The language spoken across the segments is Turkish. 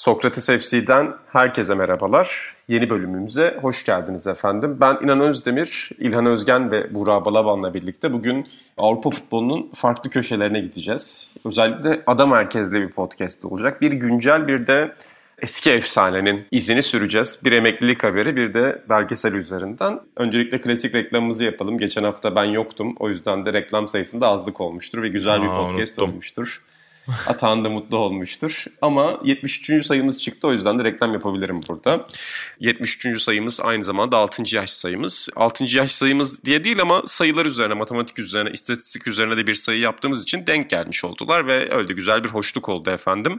Sokrates FC'den herkese merhabalar. Yeni bölümümüze hoş geldiniz efendim. Ben İnan Özdemir, İlhan Özgen ve Burak Balaban'la birlikte bugün Avrupa futbolunun farklı köşelerine gideceğiz. Özellikle ada merkezli bir podcast olacak. Bir güncel bir de eski efsanenin izini süreceğiz. Bir emeklilik haberi bir de belgesel üzerinden. Öncelikle klasik reklamımızı yapalım. Geçen hafta ben yoktum. O yüzden de reklam sayısında azlık olmuştur ve güzel Aa, bir podcast unuttum. olmuştur. Atan da mutlu olmuştur. Ama 73. sayımız çıktı o yüzden de reklam yapabilirim burada. 73. sayımız aynı zamanda 6. yaş sayımız. 6. yaş sayımız diye değil ama sayılar üzerine, matematik üzerine, istatistik üzerine de bir sayı yaptığımız için denk gelmiş oldular ve öyle güzel bir hoşluk oldu efendim.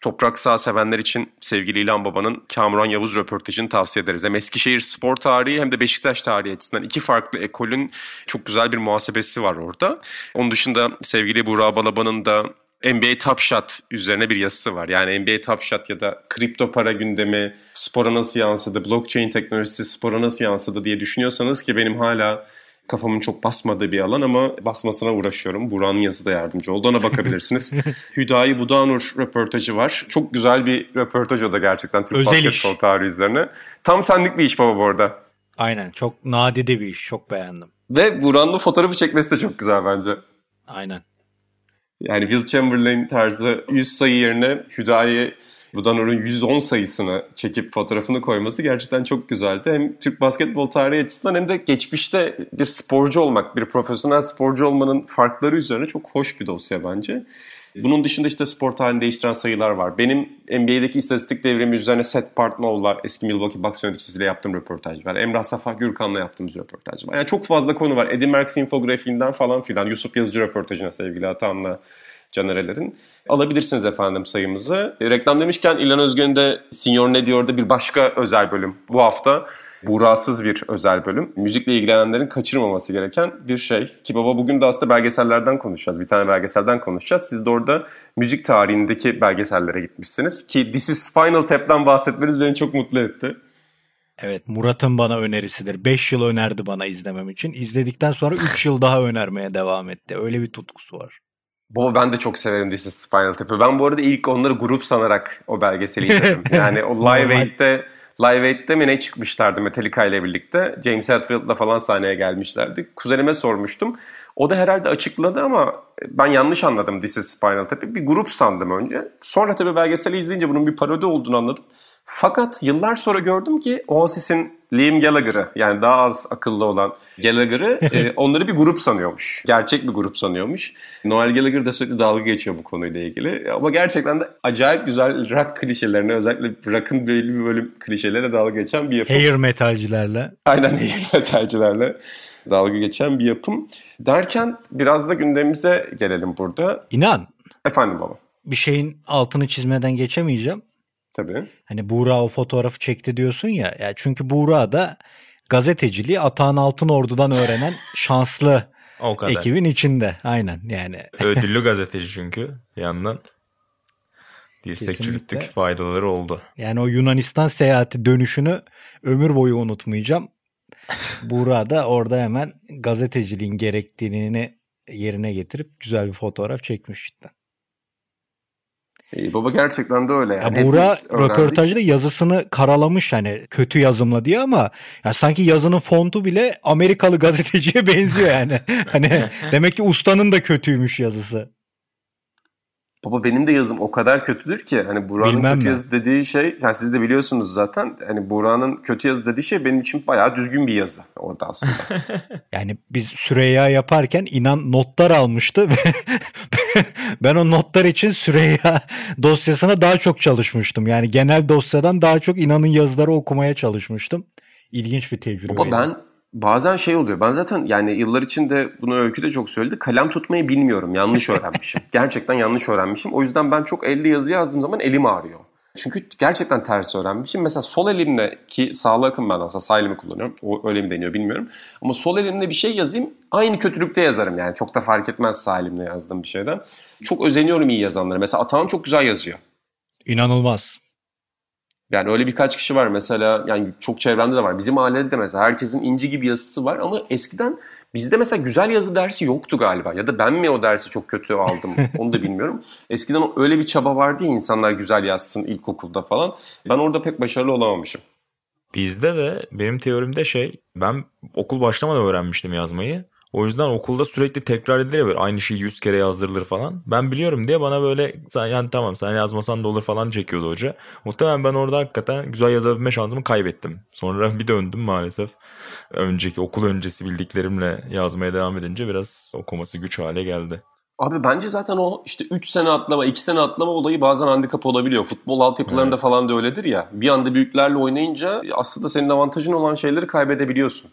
Toprak sağ sevenler için sevgili İlhan Baba'nın Kamuran Yavuz röportajını tavsiye ederiz. Hem Eskişehir spor tarihi hem de Beşiktaş tarihi açısından iki farklı ekolün çok güzel bir muhasebesi var orada. Onun dışında sevgili Burak Balaban'ın da NBA Top Shot üzerine bir yazısı var. Yani NBA Top Shot ya da kripto para gündemi spora nasıl yansıdı, blockchain teknolojisi spora nasıl yansıdı diye düşünüyorsanız ki benim hala kafamın çok basmadığı bir alan ama basmasına uğraşıyorum. Buranın yazısı da yardımcı oldu. Ona bakabilirsiniz. Hüdayi Budanur röportajı var. Çok güzel bir röportaj o da gerçekten Türk Özel basketbol tarihi üzerine. Tam senlik bir iş baba bu arada. Aynen. Çok nadide bir iş. Çok beğendim. Ve Buran'ın fotoğrafı çekmesi de çok güzel bence. Aynen. Yani Will Chamberlain tarzı 100 sayı yerine Hüdayi Budanur'un 110 sayısını çekip fotoğrafını koyması gerçekten çok güzeldi. Hem Türk basketbol tarihi açısından hem de geçmişte bir sporcu olmak, bir profesyonel sporcu olmanın farkları üzerine çok hoş bir dosya bence. Bunun dışında işte spor tarihini değiştiren sayılar var. Benim NBA'deki istatistik devrimi üzerine Seth Partnow'la eski Milwaukee Bucks yöneticisiyle yaptığım röportaj var. Emrah Safah Gürkan'la yaptığımız röportaj var. Yani çok fazla konu var. Eddie Merckx infografiğinden falan filan. Yusuf Yazıcı röportajına sevgili Atan'la Canerelerin. Alabilirsiniz efendim sayımızı. E, reklam demişken İlhan Özgün'ün de Senior Ne Diyor'da bir başka özel bölüm bu hafta. Buğrasız bir özel bölüm. Müzikle ilgilenenlerin kaçırmaması gereken bir şey. Ki baba bugün de aslında belgesellerden konuşacağız. Bir tane belgeselden konuşacağız. Siz de orada müzik tarihindeki belgesellere gitmişsiniz. Ki This is Spinal Tap'ten bahsetmeniz beni çok mutlu etti. Evet Murat'ın bana önerisidir. 5 yıl önerdi bana izlemem için. İzledikten sonra 3 yıl daha önermeye devam etti. Öyle bir tutkusu var. Baba ben de çok severim This is Spinal Tap'ı. Ben bu arada ilk onları grup sanarak o belgeseli izledim. yani o Live Aid'de Live Aid'de mi ne çıkmışlardı Metallica ile birlikte. James Hetfield'la falan sahneye gelmişlerdi. Kuzenime sormuştum. O da herhalde açıkladı ama ben yanlış anladım This is Spinal Tap'ı. Bir grup sandım önce. Sonra tabii belgeseli izleyince bunun bir parodi olduğunu anladım. Fakat yıllar sonra gördüm ki Oasis'in Liam Gallagher'ı yani daha az akıllı olan Gallagher'ı e, onları bir grup sanıyormuş. Gerçek bir grup sanıyormuş. Noel Gallagher da sürekli dalga geçiyor bu konuyla ilgili. Ama gerçekten de acayip güzel rock klişelerine özellikle rock'ın belli bir bölüm klişelere dalga geçen bir yapım. Hair metalcilerle. Aynen hair metalcilerle dalga geçen bir yapım. Derken biraz da gündemimize gelelim burada. İnan. Efendim baba. Bir şeyin altını çizmeden geçemeyeceğim. Tabii. Hani Buğra o fotoğrafı çekti diyorsun ya. ya çünkü Buğra da gazeteciliği Atahan Altınordu'dan öğrenen şanslı o kadar. ekibin içinde. Aynen yani. Ödüllü gazeteci çünkü yandan. Dirsek çürüttük faydaları oldu. Yani o Yunanistan seyahati dönüşünü ömür boyu unutmayacağım. Buğra da orada hemen gazeteciliğin gerektiğini yerine getirip güzel bir fotoğraf çekmiş cidden. Ee, baba gerçekten de öyle. Yani. Ya Buğra röportajda yazısını karalamış hani kötü yazımla diye ama ya sanki yazının fontu bile Amerikalı gazeteciye benziyor yani. hani demek ki ustanın da kötüymüş yazısı. Baba benim de yazım o kadar kötüdür ki hani Buğra'nın kötü mi? yazı dediği şey yani siz de biliyorsunuz zaten hani Buğra'nın kötü yazı dediği şey benim için bayağı düzgün bir yazı orada aslında. yani biz Süreyya yaparken inan notlar almıştı ve ben o notlar için Süreyya dosyasına daha çok çalışmıştım. Yani genel dosyadan daha çok inanın yazıları okumaya çalışmıştım. İlginç bir tecrübe. Baba ben bazen şey oluyor. Ben zaten yani yıllar içinde bunu Öykü de çok söyledi. Kalem tutmayı bilmiyorum. Yanlış öğrenmişim. Gerçekten yanlış öğrenmişim. O yüzden ben çok 50 yazı yazdığım zaman elim ağrıyor. Çünkü gerçekten ters öğrenmişim. Mesela sol elimdeki sağlı akım ben aslında sağ elimi kullanıyorum. O öyle mi deniyor bilmiyorum. Ama sol elimde bir şey yazayım aynı kötülükte yazarım yani. Çok da fark etmez sağ elimle yazdığım bir şeyden. Çok özeniyorum iyi yazanlara. Mesela Atahan çok güzel yazıyor. İnanılmaz. Yani öyle birkaç kişi var mesela yani çok çevremde de var. Bizim ailede de mesela herkesin inci gibi yazısı var ama eskiden bizde mesela güzel yazı dersi yoktu galiba. Ya da ben mi o dersi çok kötü aldım onu da bilmiyorum. Eskiden öyle bir çaba vardı ya insanlar güzel yazsın ilkokulda falan. Ben orada pek başarılı olamamışım. Bizde de benim teorimde şey ben okul başlamadan öğrenmiştim yazmayı. O yüzden okulda sürekli tekrar edilir böyle aynı şeyi yüz kere yazdırılır falan. Ben biliyorum diye bana böyle sen yani tamam sen yazmasan da olur falan çekiyordu hoca. Muhtemelen ben orada hakikaten güzel yazabilme şansımı kaybettim. Sonra bir döndüm maalesef. Önceki okul öncesi bildiklerimle yazmaya devam edince biraz okuması güç hale geldi. Abi bence zaten o işte 3 sene atlama, 2 sene atlama olayı bazen handikap olabiliyor. Futbol altyapılarında evet. falan da öyledir ya. Bir anda büyüklerle oynayınca aslında senin avantajın olan şeyleri kaybedebiliyorsun.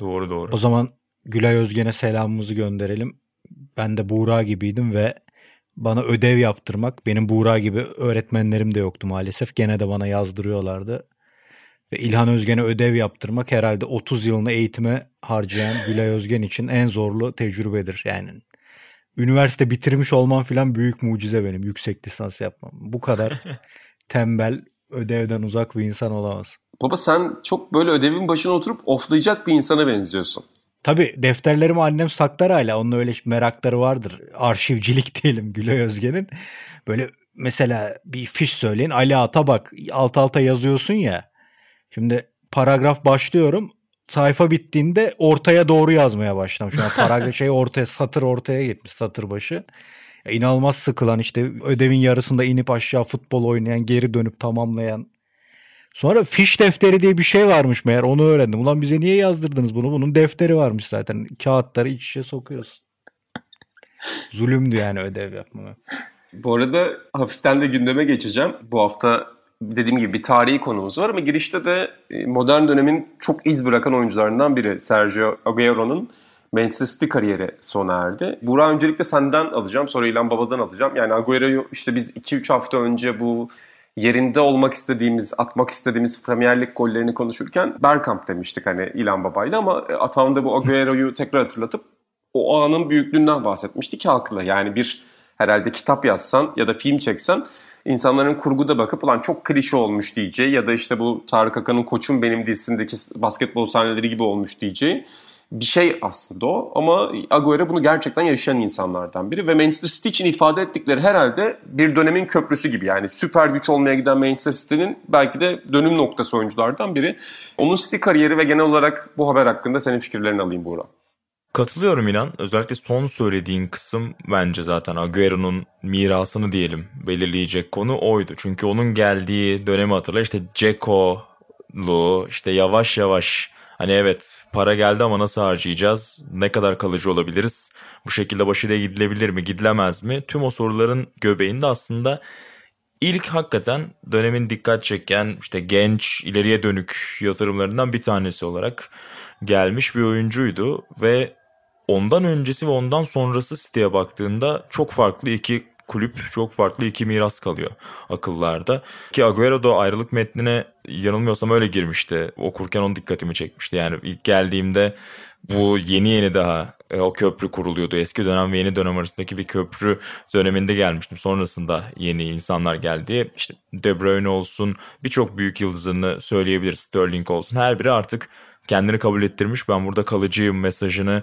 Doğru doğru. O zaman Gülay Özgen'e selamımızı gönderelim. Ben de Buğra gibiydim ve bana ödev yaptırmak, benim Buğra gibi öğretmenlerim de yoktu maalesef. Gene de bana yazdırıyorlardı. Ve İlhan Özgen'e ödev yaptırmak herhalde 30 yılını eğitime harcayan Gülay Özgen için en zorlu tecrübedir. Yani üniversite bitirmiş olmam filan büyük mucize benim yüksek lisans yapmam. Bu kadar tembel, ödevden uzak bir insan olamaz. Baba sen çok böyle ödevin başına oturup oflayacak bir insana benziyorsun. Tabii defterlerimi annem saklar hala. Onun öyle merakları vardır. Arşivcilik diyelim Gülay Özgen'in. Böyle mesela bir fiş söyleyin. Ali Ata bak alt alta yazıyorsun ya. Şimdi paragraf başlıyorum. Sayfa bittiğinde ortaya doğru yazmaya başladım. Şu an paragraf şey ortaya satır ortaya gitmiş satır başı. Ya inanılmaz sıkılan işte ödevin yarısında inip aşağı futbol oynayan geri dönüp tamamlayan Sonra fiş defteri diye bir şey varmış meğer onu öğrendim. Ulan bize niye yazdırdınız bunu? Bunun defteri varmış zaten. Kağıtları iç içe sokuyorsun. Zulümdü yani ödev yapmama. Bu arada hafiften de gündeme geçeceğim. Bu hafta dediğim gibi bir tarihi konumuz var ama girişte de e, modern dönemin çok iz bırakan oyuncularından biri Sergio Aguero'nun Manchester City kariyeri sona erdi. Burak öncelikle senden alacağım sonra İlhan Baba'dan alacağım. Yani Agüero'yu işte biz 2-3 hafta önce bu yerinde olmak istediğimiz, atmak istediğimiz Premier Lig gollerini konuşurken Bergkamp demiştik hani İlan Baba'yla ama e, Atan bu Agüero'yu tekrar hatırlatıp o anın büyüklüğünden bahsetmişti ki haklı. Yani bir herhalde kitap yazsan ya da film çeksen insanların kurguda bakıp ulan çok klişe olmuş diyeceği ya da işte bu Tarık Akan'ın Koçum Benim dizisindeki basketbol sahneleri gibi olmuş diyeceği bir şey aslında o. Ama Agüero bunu gerçekten yaşayan insanlardan biri. Ve Manchester City için ifade ettikleri herhalde bir dönemin köprüsü gibi. Yani süper güç olmaya giden Manchester City'nin belki de dönüm noktası oyunculardan biri. Onun City kariyeri ve genel olarak bu haber hakkında senin fikirlerini alayım Buğra. Katılıyorum inan. Özellikle son söylediğin kısım bence zaten Agüero'nun mirasını diyelim belirleyecek konu oydu. Çünkü onun geldiği dönemi hatırla işte Ceko'lu işte yavaş yavaş Hani evet para geldi ama nasıl harcayacağız? Ne kadar kalıcı olabiliriz? Bu şekilde başarıya gidilebilir mi, gidilemez mi? Tüm o soruların göbeğinde aslında ilk hakikaten dönemin dikkat çeken işte genç ileriye dönük yatırımlarından bir tanesi olarak gelmiş bir oyuncuydu ve ondan öncesi ve ondan sonrası City'ye baktığında çok farklı iki kulüp çok farklı iki miras kalıyor akıllarda. Ki Agüero da ayrılık metnine yanılmıyorsam öyle girmişti. Okurken onun dikkatimi çekmişti. Yani ilk geldiğimde bu yeni yeni daha e, o köprü kuruluyordu. Eski dönem ve yeni dönem arasındaki bir köprü döneminde gelmiştim. Sonrasında yeni insanlar geldi. İşte De Bruyne olsun birçok büyük yıldızını söyleyebiliriz. Sterling olsun. Her biri artık kendini kabul ettirmiş. Ben burada kalıcıyım mesajını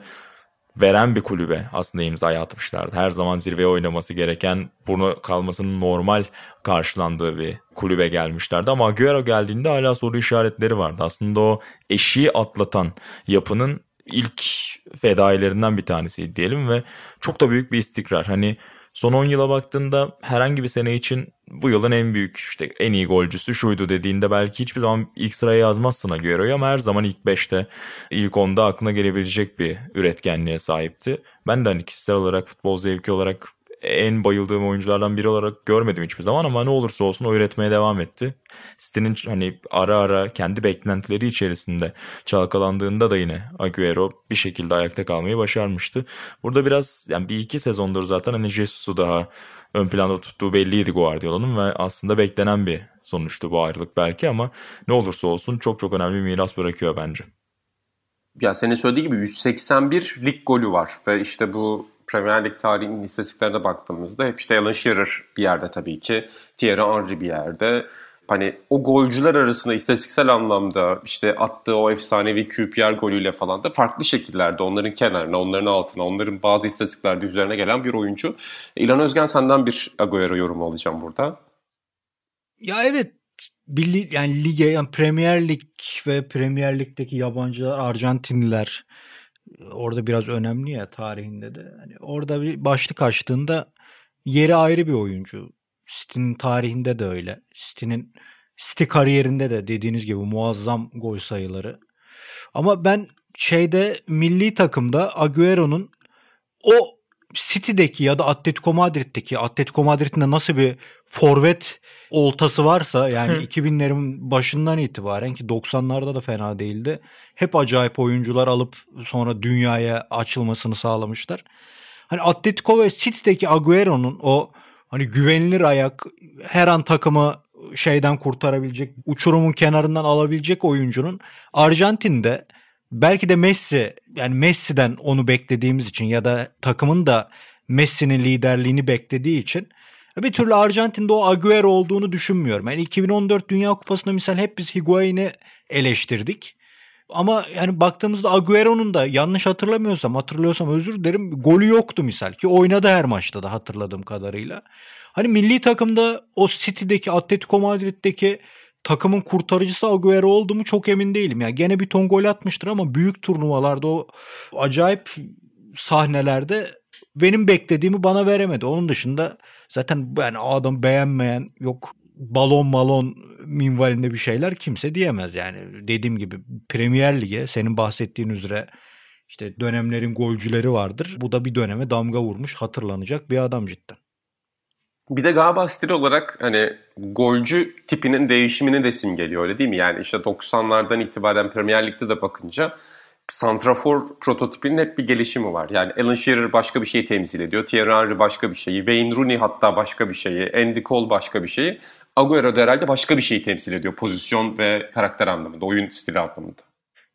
veren bir kulübe aslında imzayı atmışlardı. Her zaman zirveye oynaması gereken, bunu kalmasının normal karşılandığı bir kulübe gelmişlerdi. Ama Agüero geldiğinde hala soru işaretleri vardı. Aslında o eşiği atlatan yapının ilk fedailerinden bir tanesi diyelim ve çok da büyük bir istikrar. Hani Son 10 yıla baktığında herhangi bir sene için bu yılın en büyük işte en iyi golcüsü şuydu dediğinde belki hiçbir zaman ilk sıraya yazmazsın Agüero'yu ama her zaman ilk 5'te ilk 10'da aklına gelebilecek bir üretkenliğe sahipti. Ben de hani kişisel olarak futbol zevki olarak en bayıldığım oyunculardan biri olarak görmedim hiçbir zaman ama ne olursa olsun o üretmeye devam etti. City'nin hani ara ara kendi beklentileri içerisinde çalkalandığında da yine Agüero bir şekilde ayakta kalmayı başarmıştı. Burada biraz yani bir iki sezondur zaten hani Jesus'u daha ön planda tuttuğu belliydi Guardiola'nın ve aslında beklenen bir sonuçtu bu ayrılık belki ama ne olursa olsun çok çok önemli bir miras bırakıyor bence. Ya senin söylediği gibi 181 lig golü var ve işte bu Premier Lig tarihinin istatistiklerine baktığımızda hep işte Alan Shearer bir yerde tabii ki, Thierry Henry bir yerde. Hani o golcüler arasında istatistiksel anlamda işte attığı o efsanevi QPR golüyle falan da farklı şekillerde onların kenarına, onların altına, onların bazı istatistiklerde üzerine gelen bir oyuncu. İlhan Özgen senden bir Agüero yorumu alacağım burada. Ya evet bir yani lige yani Premier Lig ve Premier Lig'deki yabancılar Arjantinliler orada biraz önemli ya tarihinde de. Hani orada bir başlık açtığında yeri ayrı bir oyuncu. City'nin tarihinde de öyle. City'nin City kariyerinde de dediğiniz gibi muazzam gol sayıları. Ama ben şeyde milli takımda Agüero'nun o City'deki ya da Atletico Madrid'deki Atletico Madrid'in nasıl bir forvet oltası varsa yani 2000'lerin başından itibaren ki 90'larda da fena değildi. Hep acayip oyuncular alıp sonra dünyaya açılmasını sağlamışlar. Hani Atletico ve City'deki Agüero'nun o hani güvenilir ayak her an takımı şeyden kurtarabilecek, uçurumun kenarından alabilecek oyuncunun Arjantin'de belki de Messi yani Messi'den onu beklediğimiz için ya da takımın da Messi'nin liderliğini beklediği için bir türlü Arjantin'de o Agüero olduğunu düşünmüyorum. Yani 2014 Dünya Kupası'nda misal hep biz Higuain'i eleştirdik. Ama yani baktığımızda Agüero'nun da yanlış hatırlamıyorsam hatırlıyorsam özür dilerim golü yoktu misal ki oynadı her maçta da hatırladığım kadarıyla. Hani milli takımda o City'deki Atletico Madrid'deki takımın kurtarıcısı Agüero oldu mu çok emin değilim. Yani gene bir ton gol atmıştır ama büyük turnuvalarda o acayip sahnelerde benim beklediğimi bana veremedi. Onun dışında zaten ben adam beğenmeyen yok balon balon minvalinde bir şeyler kimse diyemez yani. Dediğim gibi Premier Lig'e senin bahsettiğin üzere işte dönemlerin golcüleri vardır. Bu da bir döneme damga vurmuş hatırlanacak bir adam cidden. Bir de galiba stil olarak hani golcü tipinin değişimini de simgeliyor öyle değil mi? Yani işte 90'lardan itibaren Premier Lig'de de bakınca santrafor prototipinin hep bir gelişimi var. Yani Alan Shearer başka bir şeyi temsil ediyor. Thierry Henry başka bir şeyi. Wayne Rooney hatta başka bir şeyi. Andy Cole başka bir şeyi. Agüero da herhalde başka bir şeyi temsil ediyor. Pozisyon ve karakter anlamında, oyun stili anlamında.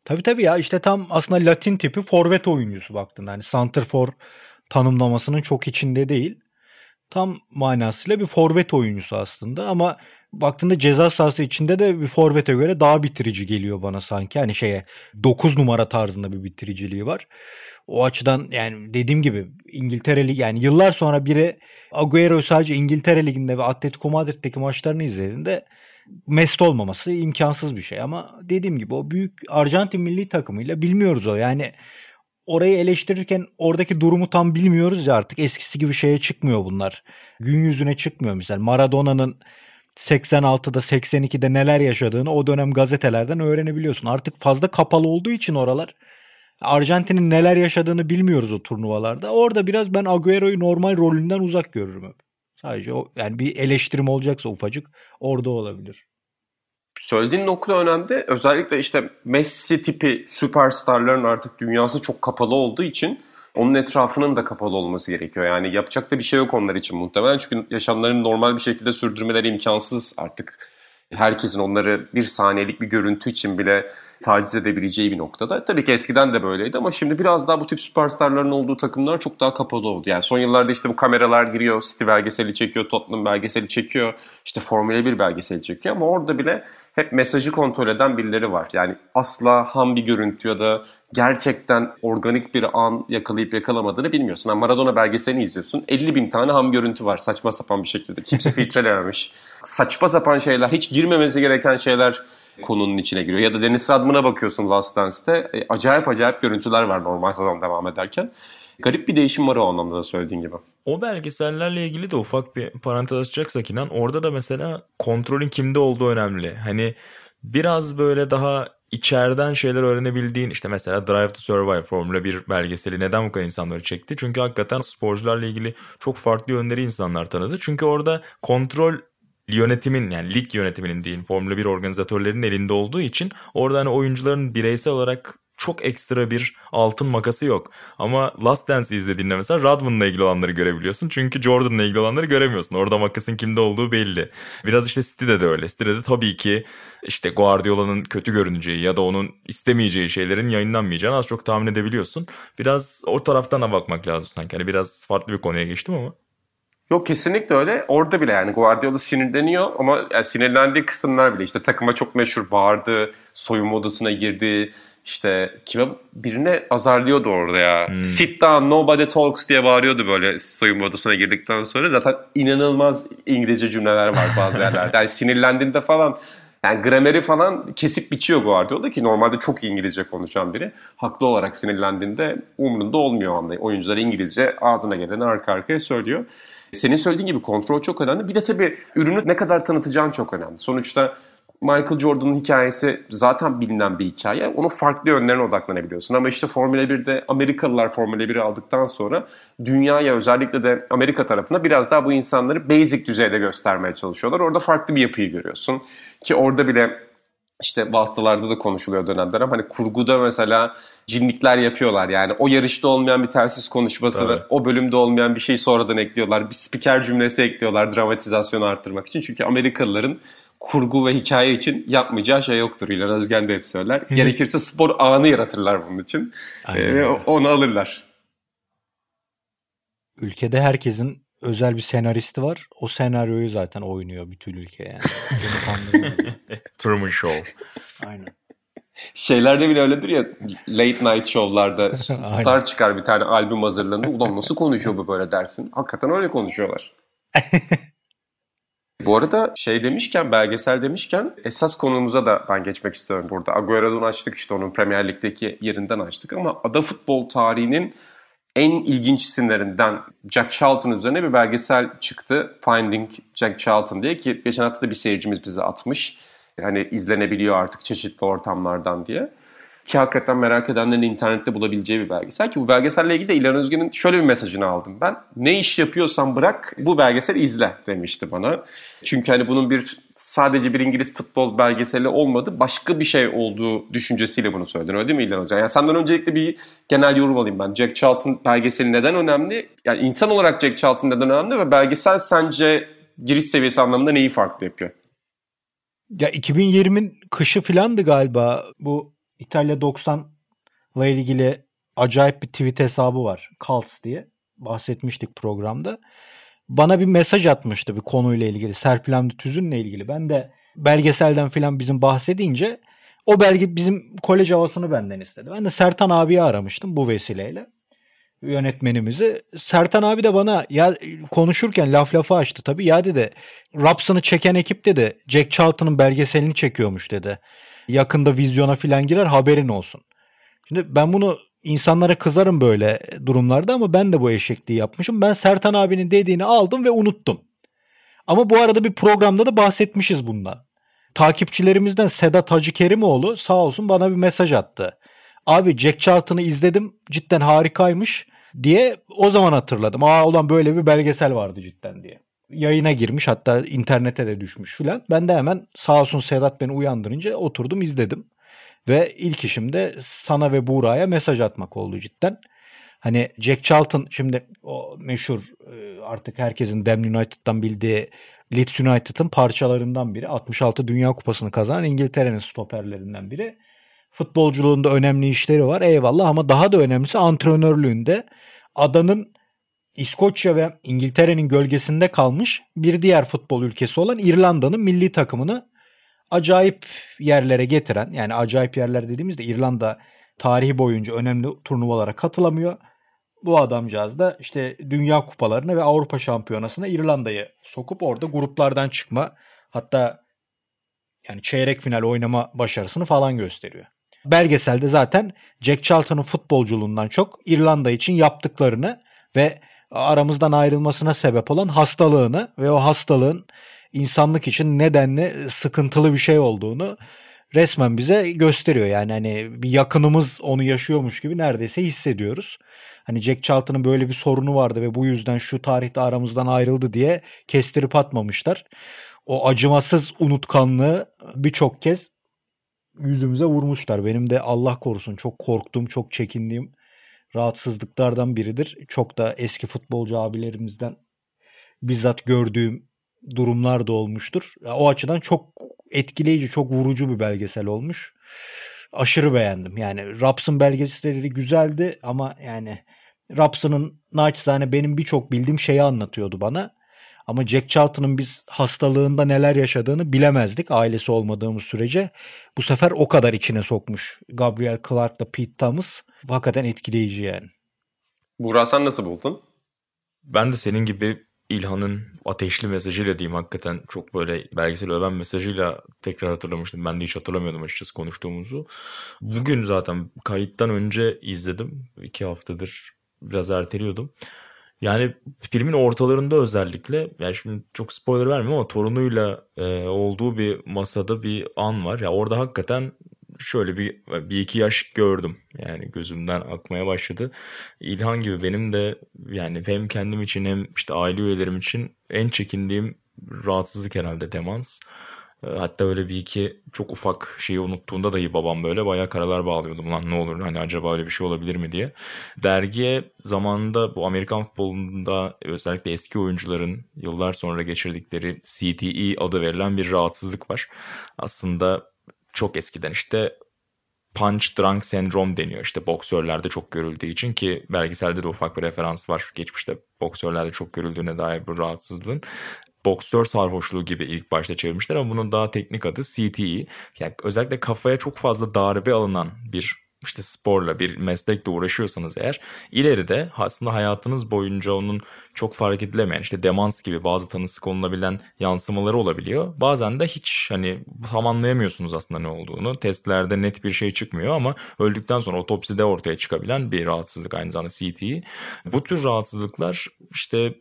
Tabii tabii ya işte tam aslında Latin tipi forvet oyuncusu baktığında. Hani santrafor tanımlamasının çok içinde değil. Tam manasıyla bir forvet oyuncusu aslında ama baktığında ceza sahası içinde de bir forvete göre daha bitirici geliyor bana sanki. Hani şeye 9 numara tarzında bir bitiriciliği var. O açıdan yani dediğim gibi İngiltere Ligi yani yıllar sonra biri Agüero sadece İngiltere Ligi'nde ve Atletico Madrid'deki maçlarını izlediğinde mest olmaması imkansız bir şey ama dediğim gibi o büyük Arjantin milli takımıyla bilmiyoruz o yani orayı eleştirirken oradaki durumu tam bilmiyoruz ya artık eskisi gibi şeye çıkmıyor bunlar. Gün yüzüne çıkmıyor mesela Maradona'nın 86'da 82'de neler yaşadığını o dönem gazetelerden öğrenebiliyorsun. Artık fazla kapalı olduğu için oralar Arjantin'in neler yaşadığını bilmiyoruz o turnuvalarda. Orada biraz ben Agüero'yu normal rolünden uzak görürüm. Sadece o yani bir eleştirim olacaksa ufacık orada olabilir. Söylediğin nokta önemli. Özellikle işte Messi tipi süperstarların artık dünyası çok kapalı olduğu için onun etrafının da kapalı olması gerekiyor. Yani yapacak da bir şey yok onlar için muhtemelen. Çünkü yaşamlarını normal bir şekilde sürdürmeleri imkansız artık. Herkesin onları bir saniyelik bir görüntü için bile taciz edebileceği bir noktada. Tabii ki eskiden de böyleydi ama şimdi biraz daha bu tip süperstarların olduğu takımlar çok daha kapalı oldu. Yani son yıllarda işte bu kameralar giriyor, City belgeseli çekiyor, Tottenham belgeseli çekiyor, işte Formula 1 belgeseli çekiyor ama orada bile hep mesajı kontrol eden birileri var. Yani asla ham bir görüntü ya da gerçekten organik bir an yakalayıp yakalamadığını bilmiyorsun. Yani Maradona belgeselini izliyorsun. 50 bin tane ham görüntü var saçma sapan bir şekilde. Kimse filtrelememiş. Saçma sapan şeyler, hiç girmemesi gereken şeyler konunun içine giriyor. Ya da Deniz Radman'a bakıyorsun Last Dance'te. E, acayip acayip görüntüler var normal sezon devam ederken. Garip bir değişim var o anlamda da söylediğin gibi. O belgesellerle ilgili de ufak bir parantez açacaksak inan orada da mesela kontrolün kimde olduğu önemli. Hani biraz böyle daha içeriden şeyler öğrenebildiğin işte mesela Drive to Survive Formula 1 belgeseli neden bu kadar insanları çekti? Çünkü hakikaten sporcularla ilgili çok farklı yönleri insanlar tanıdı. Çünkü orada kontrol yönetimin yani lig yönetiminin değil Formula 1 organizatörlerinin elinde olduğu için orada hani oyuncuların bireysel olarak çok ekstra bir altın makası yok. Ama Last Dance'i izlediğinde mesela Radman'la ilgili olanları görebiliyorsun. Çünkü Jordan'la ilgili olanları göremiyorsun. Orada makasın kimde olduğu belli. Biraz işte City'de de öyle. City'de de tabii ki işte Guardiola'nın kötü görüneceği ya da onun istemeyeceği şeylerin yayınlanmayacağını az çok tahmin edebiliyorsun. Biraz o taraftan da bakmak lazım sanki. Hani biraz farklı bir konuya geçtim ama. Yok kesinlikle öyle. Orada bile yani Guardiola sinirleniyor ama yani sinirlendiği kısımlar bile işte takıma çok meşhur bağırdı, soyunma odasına girdi, işte kime birine azarlıyordu orada ya. Hmm. Sit down nobody talks diye bağırıyordu böyle soyunma odasına girdikten sonra. Zaten inanılmaz İngilizce cümleler var bazı yerlerde. Yani sinirlendiğinde falan yani grameri falan kesip biçiyor Guardiola ki normalde çok İngilizce konuşan biri. Haklı olarak sinirlendiğinde umrunda olmuyor anda. Oyuncular İngilizce ağzına geleni arka arkaya söylüyor. Senin söylediğin gibi kontrol çok önemli. Bir de tabii ürünü ne kadar tanıtacağın çok önemli. Sonuçta Michael Jordan'ın hikayesi zaten bilinen bir hikaye. Onun farklı yönlerine odaklanabiliyorsun. Ama işte Formula 1'de Amerikalılar Formula 1'i aldıktan sonra dünyaya özellikle de Amerika tarafına biraz daha bu insanları basic düzeyde göstermeye çalışıyorlar. Orada farklı bir yapıyı görüyorsun. Ki orada bile işte vasıtalarda da konuşuluyor dönemler ama hani kurguda mesela cinlikler yapıyorlar. Yani o yarışta olmayan bir telsiz konuşmasını, Tabii. o bölümde olmayan bir şey sonradan ekliyorlar. Bir spiker cümlesi ekliyorlar dramatizasyonu arttırmak için. Çünkü Amerikalıların kurgu ve hikaye için yapmayacağı şey yoktur. İlhan Özgen de hep söyler. Gerekirse spor anı yaratırlar bunun için. Ee, onu alırlar. Ülkede herkesin özel bir senaristi var. O senaryoyu zaten oynuyor bütün ülke yani. Truman Show. Aynen. Şeylerde bile öyledir ya late night show'larda star çıkar bir tane albüm hazırlanır. Ulan nasıl konuşuyor bu böyle dersin. Hakikaten öyle konuşuyorlar. Bu arada şey demişken, belgesel demişken esas konumuza da ben geçmek istiyorum burada. Agüero'dan açtık işte onun Premier Lig'deki yerinden açtık ama ada futbol tarihinin en ilginç isimlerinden Jack Charlton üzerine bir belgesel çıktı. Finding Jack Charlton diye ki geçen hafta da bir seyircimiz bize atmış. Yani izlenebiliyor artık çeşitli ortamlardan diye. Ki hakikaten merak edenlerin internette bulabileceği bir belgesel. Ki bu belgeselle ilgili de İlhan Özgen'in şöyle bir mesajını aldım ben. Ne iş yapıyorsan bırak bu belgeseli izle demişti bana. Çünkü hani bunun bir sadece bir İngiliz futbol belgeseli olmadı. Başka bir şey olduğu düşüncesiyle bunu söyledin öyle değil mi İlhan Özgen? Yani senden öncelikle bir genel yorum alayım ben. Jack Charlton belgeseli neden önemli? Yani insan olarak Jack Charlton neden önemli ve belgesel sence giriş seviyesi anlamında neyi farklı yapıyor? Ya 2020'nin kışı filandı galiba bu İtalya 90 ile ilgili acayip bir tweet hesabı var. Cults diye. Bahsetmiştik programda. Bana bir mesaj atmıştı bir konuyla ilgili. Serpil Hamdi Tüzün'le ilgili. Ben de belgeselden filan bizim bahsedince o belge bizim kolej havasını benden istedi. Ben de Sertan abiyi aramıştım bu vesileyle yönetmenimizi. Sertan abi de bana ya konuşurken laf lafı açtı tabii. Ya dedi Raps'ını çeken ekip dedi Jack Charlton'ın belgeselini çekiyormuş dedi yakında vizyona filan girer haberin olsun. Şimdi ben bunu insanlara kızarım böyle durumlarda ama ben de bu eşekliği yapmışım. Ben Sertan abinin dediğini aldım ve unuttum. Ama bu arada bir programda da bahsetmişiz bundan. Takipçilerimizden Sedat Hacı Kerimoğlu sağ olsun bana bir mesaj attı. Abi Jack Charlton'ı izledim cidden harikaymış diye o zaman hatırladım. Aa ulan böyle bir belgesel vardı cidden diye yayına girmiş hatta internete de düşmüş filan. Ben de hemen sağ olsun Sedat beni uyandırınca oturdum izledim. Ve ilk işim de sana ve Buğra'ya mesaj atmak oldu cidden. Hani Jack Charlton şimdi o meşhur e, artık herkesin Dem United'dan bildiği Leeds United'ın parçalarından biri. 66 Dünya Kupası'nı kazanan İngiltere'nin stoperlerinden biri. Futbolculuğunda önemli işleri var eyvallah ama daha da önemlisi antrenörlüğünde adanın İskoçya ve İngiltere'nin gölgesinde kalmış bir diğer futbol ülkesi olan İrlanda'nın milli takımını acayip yerlere getiren yani acayip yerler dediğimizde İrlanda tarihi boyunca önemli turnuvalara katılamıyor. Bu adamcağız da işte Dünya Kupalarına ve Avrupa Şampiyonası'na İrlanda'yı sokup orada gruplardan çıkma hatta yani çeyrek final oynama başarısını falan gösteriyor. Belgeselde zaten Jack Charlton'un futbolculuğundan çok İrlanda için yaptıklarını ve aramızdan ayrılmasına sebep olan hastalığını ve o hastalığın insanlık için nedenli sıkıntılı bir şey olduğunu resmen bize gösteriyor. Yani hani bir yakınımız onu yaşıyormuş gibi neredeyse hissediyoruz. Hani Jack Charlton'ın böyle bir sorunu vardı ve bu yüzden şu tarihte aramızdan ayrıldı diye kestirip atmamışlar. O acımasız unutkanlığı birçok kez yüzümüze vurmuşlar. Benim de Allah korusun çok korktuğum, çok çekindiğim rahatsızlıklardan biridir. Çok da eski futbolcu abilerimizden bizzat gördüğüm durumlar da olmuştur. O açıdan çok etkileyici, çok vurucu bir belgesel olmuş. Aşırı beğendim. Yani Raps'ın belgeselleri güzeldi ama yani Raps'ın naçizane benim birçok bildiğim şeyi anlatıyordu bana. Ama Jack Charlton'ın biz hastalığında neler yaşadığını bilemezdik ailesi olmadığımız sürece. Bu sefer o kadar içine sokmuş Gabriel Clark'la Pete Thomas. Hakikaten etkileyici yani. Burak sen nasıl buldun? Ben de senin gibi İlhan'ın ateşli mesajıyla diyeyim hakikaten çok böyle belgesel öven mesajıyla tekrar hatırlamıştım. Ben de hiç hatırlamıyordum açıkçası konuştuğumuzu. Bugün zaten kayıttan önce izledim. iki haftadır biraz erteliyordum. Yani filmin ortalarında özellikle yani şimdi çok spoiler vermiyorum ama torunuyla e, olduğu bir masada bir an var. Ya orada hakikaten şöyle bir, bir iki yaş gördüm. Yani gözümden akmaya başladı. İlhan gibi benim de yani hem kendim için hem işte aile üyelerim için en çekindiğim rahatsızlık herhalde demans. Ee, hatta öyle bir iki çok ufak şeyi unuttuğunda dahi babam böyle bayağı karalar bağlıyordu. Lan ne olur hani acaba öyle bir şey olabilir mi diye. Dergiye zamanında bu Amerikan futbolunda özellikle eski oyuncuların yıllar sonra geçirdikleri CTE adı verilen bir rahatsızlık var. Aslında çok eskiden işte punch drunk sendrom deniyor. İşte boksörlerde çok görüldüğü için ki belgeselde de ufak bir referans var. Geçmişte boksörlerde çok görüldüğüne dair bu rahatsızlığın boksör sarhoşluğu gibi ilk başta çevirmişler ama bunun daha teknik adı CTE. Yani özellikle kafaya çok fazla darbe alınan bir işte sporla bir meslekle uğraşıyorsanız eğer ileride aslında hayatınız boyunca onun çok fark edilemeyen işte demans gibi bazı tanısı konulabilen yansımaları olabiliyor. Bazen de hiç hani tam anlayamıyorsunuz aslında ne olduğunu. Testlerde net bir şey çıkmıyor ama öldükten sonra otopside ortaya çıkabilen bir rahatsızlık aynı zamanda CTE. Bu tür rahatsızlıklar işte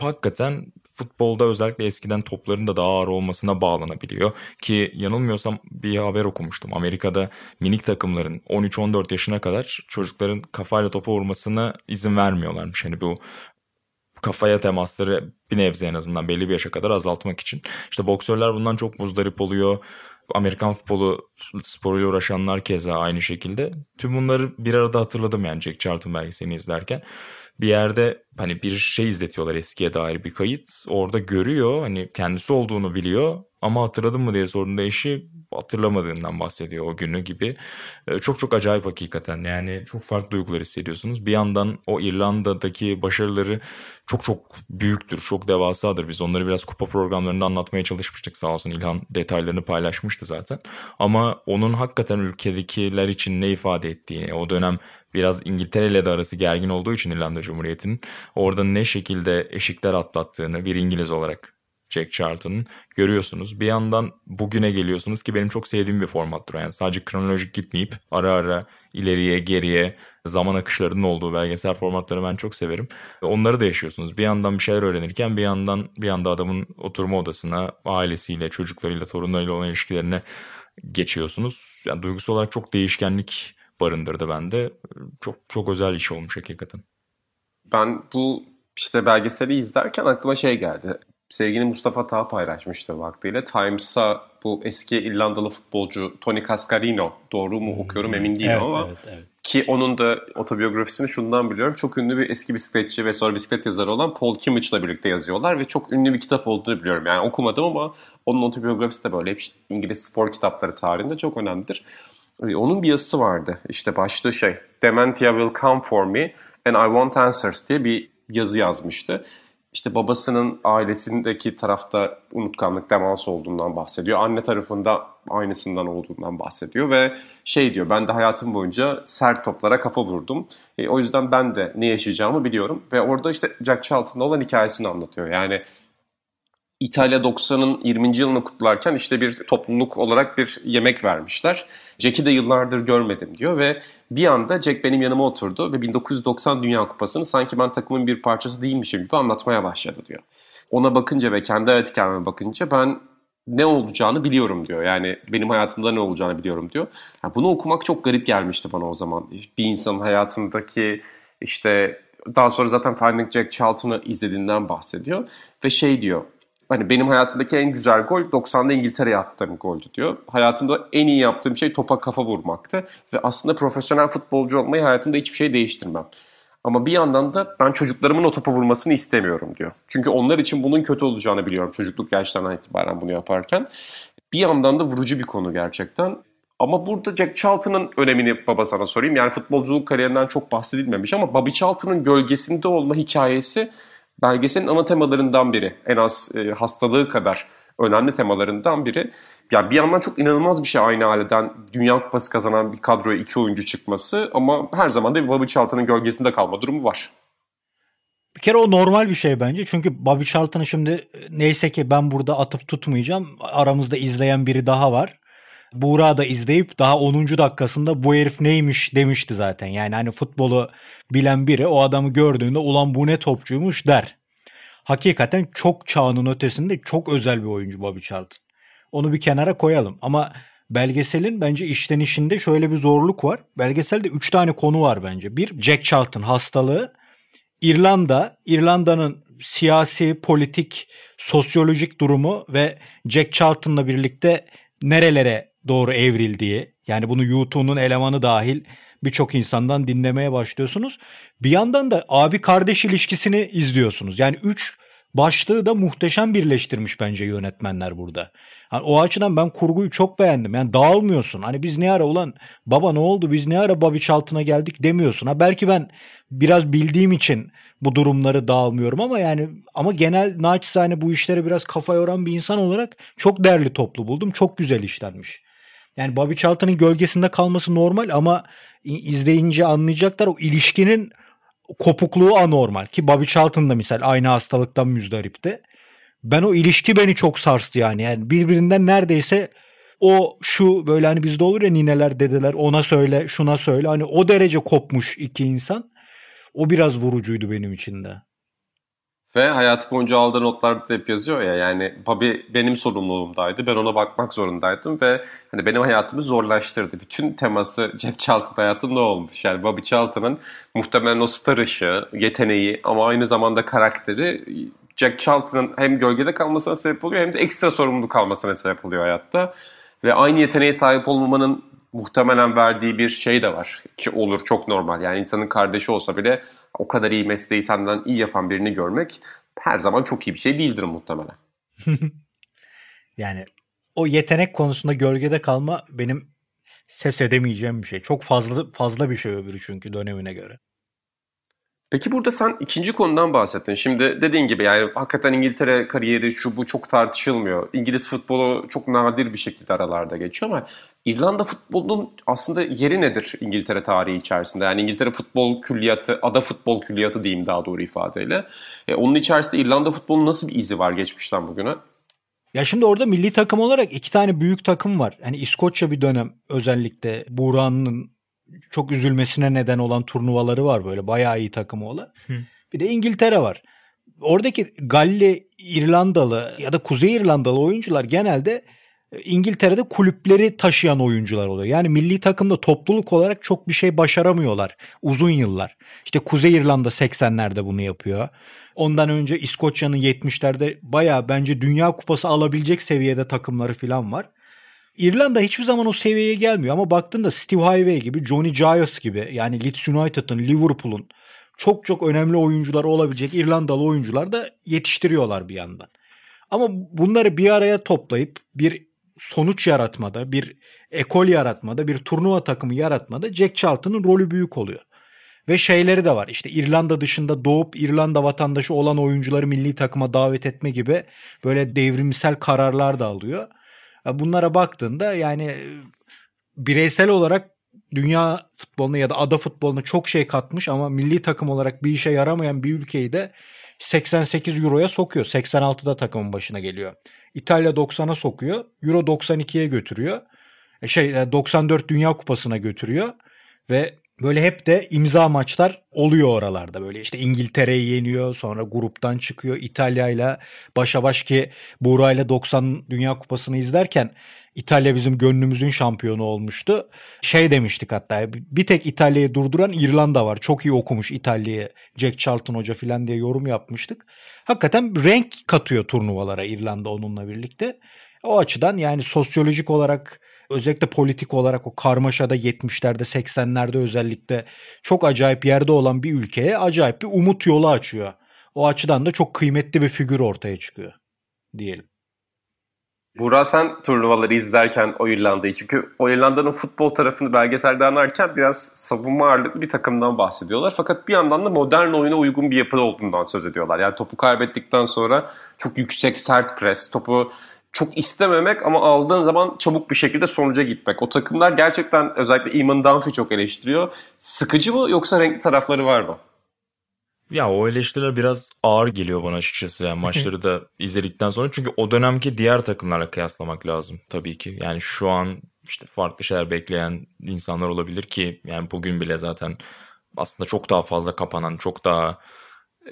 hakikaten futbolda özellikle eskiden topların da daha ağır olmasına bağlanabiliyor. Ki yanılmıyorsam bir haber okumuştum. Amerika'da minik takımların 13-14 yaşına kadar çocukların kafayla topa vurmasına izin vermiyorlarmış. Hani bu kafaya temasları bir nebze en azından belli bir yaşa kadar azaltmak için. İşte boksörler bundan çok muzdarip oluyor. Amerikan futbolu sporuyla uğraşanlar keza aynı şekilde. Tüm bunları bir arada hatırladım yani Jack Charlton belgeselini izlerken bir yerde hani bir şey izletiyorlar eskiye dair bir kayıt. Orada görüyor hani kendisi olduğunu biliyor ama hatırladın mı diye sorduğunda eşi hatırlamadığından bahsediyor o günü gibi. Ee, çok çok acayip hakikaten yani çok farklı duygular hissediyorsunuz. Bir yandan o İrlanda'daki başarıları çok çok büyüktür, çok devasadır. Biz onları biraz kupa programlarında anlatmaya çalışmıştık sağ olsun İlhan detaylarını paylaşmıştı zaten. Ama onun hakikaten ülkedekiler için ne ifade ettiğini, o dönem biraz İngiltere ile de arası gergin olduğu için İrlanda Cumhuriyeti'nin orada ne şekilde eşikler atlattığını bir İngiliz olarak Jack Charlton'ın görüyorsunuz. Bir yandan bugüne geliyorsunuz ki benim çok sevdiğim bir formattır. Yani sadece kronolojik gitmeyip ara ara ileriye geriye zaman akışlarının olduğu belgesel formatları ben çok severim. Onları da yaşıyorsunuz. Bir yandan bir şeyler öğrenirken bir yandan bir anda adamın oturma odasına ailesiyle, çocuklarıyla, torunlarıyla olan ilişkilerine geçiyorsunuz. Yani duygusal olarak çok değişkenlik barındırdı bende. Çok çok özel iş olmuş hakikaten. Ben bu işte belgeseli izlerken aklıma şey geldi. Sevgili Mustafa Tağ paylaşmıştı vaktiyle. Times'a bu eski İrlandalı futbolcu Tony Cascarino doğru mu okuyorum emin değilim evet, ama evet, evet. ki onun da otobiyografisini şundan biliyorum. Çok ünlü bir eski bisikletçi ve sonra bisiklet yazarı olan Paul Kimmich'la birlikte yazıyorlar ve çok ünlü bir kitap olduğunu biliyorum. Yani okumadım ama onun otobiyografisi de böyle hep işte İngiliz spor kitapları tarihinde çok önemlidir. Ee, onun bir yazısı vardı. İşte başlığı şey Dementia will come for me and I want answers diye bir yazı yazmıştı. İşte babasının ailesindeki tarafta unutkanlık, demans olduğundan bahsediyor. Anne tarafında aynısından olduğundan bahsediyor ve şey diyor ben de hayatım boyunca sert toplara kafa vurdum. E, o yüzden ben de ne yaşayacağımı biliyorum. Ve orada işte Jack Charlton'da olan hikayesini anlatıyor. Yani İtalya 90'ın 20. yılını kutlarken işte bir topluluk olarak bir yemek vermişler. Jack'i de yıllardır görmedim diyor ve bir anda Jack benim yanıma oturdu ve 1990 Dünya Kupası'nı sanki ben takımın bir parçası değilmişim gibi anlatmaya başladı diyor. Ona bakınca ve kendi hayat hikayeme bakınca ben ne olacağını biliyorum diyor. Yani benim hayatımda ne olacağını biliyorum diyor. Yani bunu okumak çok garip gelmişti bana o zaman. Bir insanın hayatındaki işte daha sonra zaten Finding Jack Charlton'ı izlediğinden bahsediyor. Ve şey diyor hani benim hayatımdaki en güzel gol 90'da İngiltere'ye attığım goldü diyor. Hayatımda en iyi yaptığım şey topa kafa vurmaktı. Ve aslında profesyonel futbolcu olmayı hayatımda hiçbir şey değiştirmem. Ama bir yandan da ben çocuklarımın o topa vurmasını istemiyorum diyor. Çünkü onlar için bunun kötü olacağını biliyorum çocukluk yaşlarından itibaren bunu yaparken. Bir yandan da vurucu bir konu gerçekten. Ama burada Jack Charlton'ın önemini baba sana sorayım. Yani futbolculuk kariyerinden çok bahsedilmemiş ama Bobby Charlton'ın gölgesinde olma hikayesi belgeselin ana temalarından biri. En az e, hastalığı kadar önemli temalarından biri. Yani bir yandan çok inanılmaz bir şey aynı aileden Dünya Kupası kazanan bir kadroya iki oyuncu çıkması ama her zaman da bir Bobby Charlton'ın gölgesinde kalma durumu var. Bir kere o normal bir şey bence. Çünkü Bobby Charlton'ı şimdi neyse ki ben burada atıp tutmayacağım. Aramızda izleyen biri daha var. Buğra da izleyip daha 10. dakikasında bu herif neymiş demişti zaten. Yani hani futbolu bilen biri o adamı gördüğünde ulan bu ne topçuymuş der. Hakikaten çok çağının ötesinde çok özel bir oyuncu Bobby Charlton. Onu bir kenara koyalım ama belgeselin bence işlenişinde şöyle bir zorluk var. Belgeselde 3 tane konu var bence. Bir Jack Charlton hastalığı, İrlanda, İrlanda'nın siyasi, politik, sosyolojik durumu ve Jack Charlton'la birlikte nerelere doğru evrildiği yani bunu YouTube'un elemanı dahil birçok insandan dinlemeye başlıyorsunuz. Bir yandan da abi kardeş ilişkisini izliyorsunuz. Yani üç başlığı da muhteşem birleştirmiş bence yönetmenler burada. Yani o açıdan ben kurguyu çok beğendim. Yani dağılmıyorsun. Hani biz ne ara ulan baba ne oldu biz ne ara Babiç altına geldik demiyorsun. Ha belki ben biraz bildiğim için bu durumları dağılmıyorum ama yani ama genel naçizane bu işlere biraz kafa yoran bir insan olarak çok değerli toplu buldum. Çok güzel işlenmiş. Yani Bobby Charlton'ın gölgesinde kalması normal ama izleyince anlayacaklar o ilişkinin kopukluğu anormal. Ki Bobby Charlton da misal aynı hastalıktan müzdaripti. Ben o ilişki beni çok sarstı yani. Yani birbirinden neredeyse o şu böyle hani bizde olur ya nineler dedeler ona söyle şuna söyle. Hani o derece kopmuş iki insan. O biraz vurucuydu benim için de. Ve hayatı boyunca aldığı notlarda da hep yazıyor ya yani Bobby benim sorumluluğumdaydı. Ben ona bakmak zorundaydım ve hani benim hayatımı zorlaştırdı. Bütün teması Jack Charlton hayatında olmuş. Yani Bobby Charlton'ın muhtemelen o star ışığı, yeteneği ama aynı zamanda karakteri Jack Charlton'ın hem gölgede kalmasına sebep oluyor hem de ekstra sorumluluk kalmasına sebep oluyor hayatta. Ve aynı yeteneğe sahip olmamanın muhtemelen verdiği bir şey de var ki olur çok normal. Yani insanın kardeşi olsa bile o kadar iyi mesleği senden iyi yapan birini görmek her zaman çok iyi bir şey değildir muhtemelen. yani o yetenek konusunda gölgede kalma benim ses edemeyeceğim bir şey. Çok fazla fazla bir şey öbürü çünkü dönemine göre. Peki burada sen ikinci konudan bahsettin. Şimdi dediğin gibi yani hakikaten İngiltere kariyeri şu bu çok tartışılmıyor. İngiliz futbolu çok nadir bir şekilde aralarda geçiyor ama İrlanda futbolunun aslında yeri nedir İngiltere tarihi içerisinde? Yani İngiltere futbol külliyatı, ada futbol külliyatı diyeyim daha doğru ifadeyle. E, onun içerisinde İrlanda futbolunun nasıl bir izi var geçmişten bugüne? Ya şimdi orada milli takım olarak iki tane büyük takım var. Hani İskoçya bir dönem özellikle Buğra'nın çok üzülmesine neden olan turnuvaları var böyle bayağı iyi takımı olan. Hı. Bir de İngiltere var. Oradaki Galli İrlandalı ya da Kuzey İrlandalı oyuncular genelde İngiltere'de kulüpleri taşıyan oyuncular oluyor. Yani milli takımda topluluk olarak çok bir şey başaramıyorlar uzun yıllar. İşte Kuzey İrlanda 80'lerde bunu yapıyor. Ondan önce İskoçya'nın 70'lerde baya bence Dünya Kupası alabilecek seviyede takımları falan var. İrlanda hiçbir zaman o seviyeye gelmiyor ama baktığında Steve Highway gibi, Johnny Giles gibi yani Leeds United'ın, Liverpool'un çok çok önemli oyuncular olabilecek İrlandalı oyuncular da yetiştiriyorlar bir yandan. Ama bunları bir araya toplayıp bir sonuç yaratmada, bir ekol yaratmada, bir turnuva takımı yaratmada Jack Charlton'ın rolü büyük oluyor. Ve şeyleri de var. İşte İrlanda dışında doğup İrlanda vatandaşı olan oyuncuları milli takıma davet etme gibi böyle devrimsel kararlar da alıyor. Bunlara baktığında yani bireysel olarak dünya futboluna ya da ada futboluna çok şey katmış ama milli takım olarak bir işe yaramayan bir ülkeyi de 88 euroya sokuyor. 86'da takımın başına geliyor. İtalya 90'a sokuyor. Euro 92'ye götürüyor. E şey 94 e, Dünya Kupası'na götürüyor ve Böyle hep de imza maçlar oluyor oralarda böyle işte İngiltere'yi yeniyor sonra gruptan çıkıyor İtalya ile başa baş ki Buğra ile 90 Dünya Kupası'nı izlerken İtalya bizim gönlümüzün şampiyonu olmuştu. Şey demiştik hatta bir tek İtalya'yı durduran İrlanda var. Çok iyi okumuş İtalya'yı Jack Charlton Hoca filan diye yorum yapmıştık. Hakikaten renk katıyor turnuvalara İrlanda onunla birlikte. O açıdan yani sosyolojik olarak özellikle politik olarak o karmaşada 70'lerde 80'lerde özellikle çok acayip yerde olan bir ülkeye acayip bir umut yolu açıyor. O açıdan da çok kıymetli bir figür ortaya çıkıyor diyelim. Burak sen turnuvaları izlerken o İrlanda'yı çünkü o İrlanda'nın futbol tarafını belgeselde anlarken biraz savunma ağırlıklı bir takımdan bahsediyorlar. Fakat bir yandan da modern oyuna uygun bir yapıda olduğundan söz ediyorlar. Yani topu kaybettikten sonra çok yüksek sert pres, topu çok istememek ama aldığın zaman çabuk bir şekilde sonuca gitmek. O takımlar gerçekten özellikle Eamon Dunphy çok eleştiriyor. Sıkıcı mı yoksa renkli tarafları var mı? Ya o eleştiriler biraz ağır geliyor bana açıkçası yani maçları da izledikten sonra. Çünkü o dönemki diğer takımlarla kıyaslamak lazım tabii ki. Yani şu an işte farklı şeyler bekleyen insanlar olabilir ki yani bugün bile zaten aslında çok daha fazla kapanan, çok daha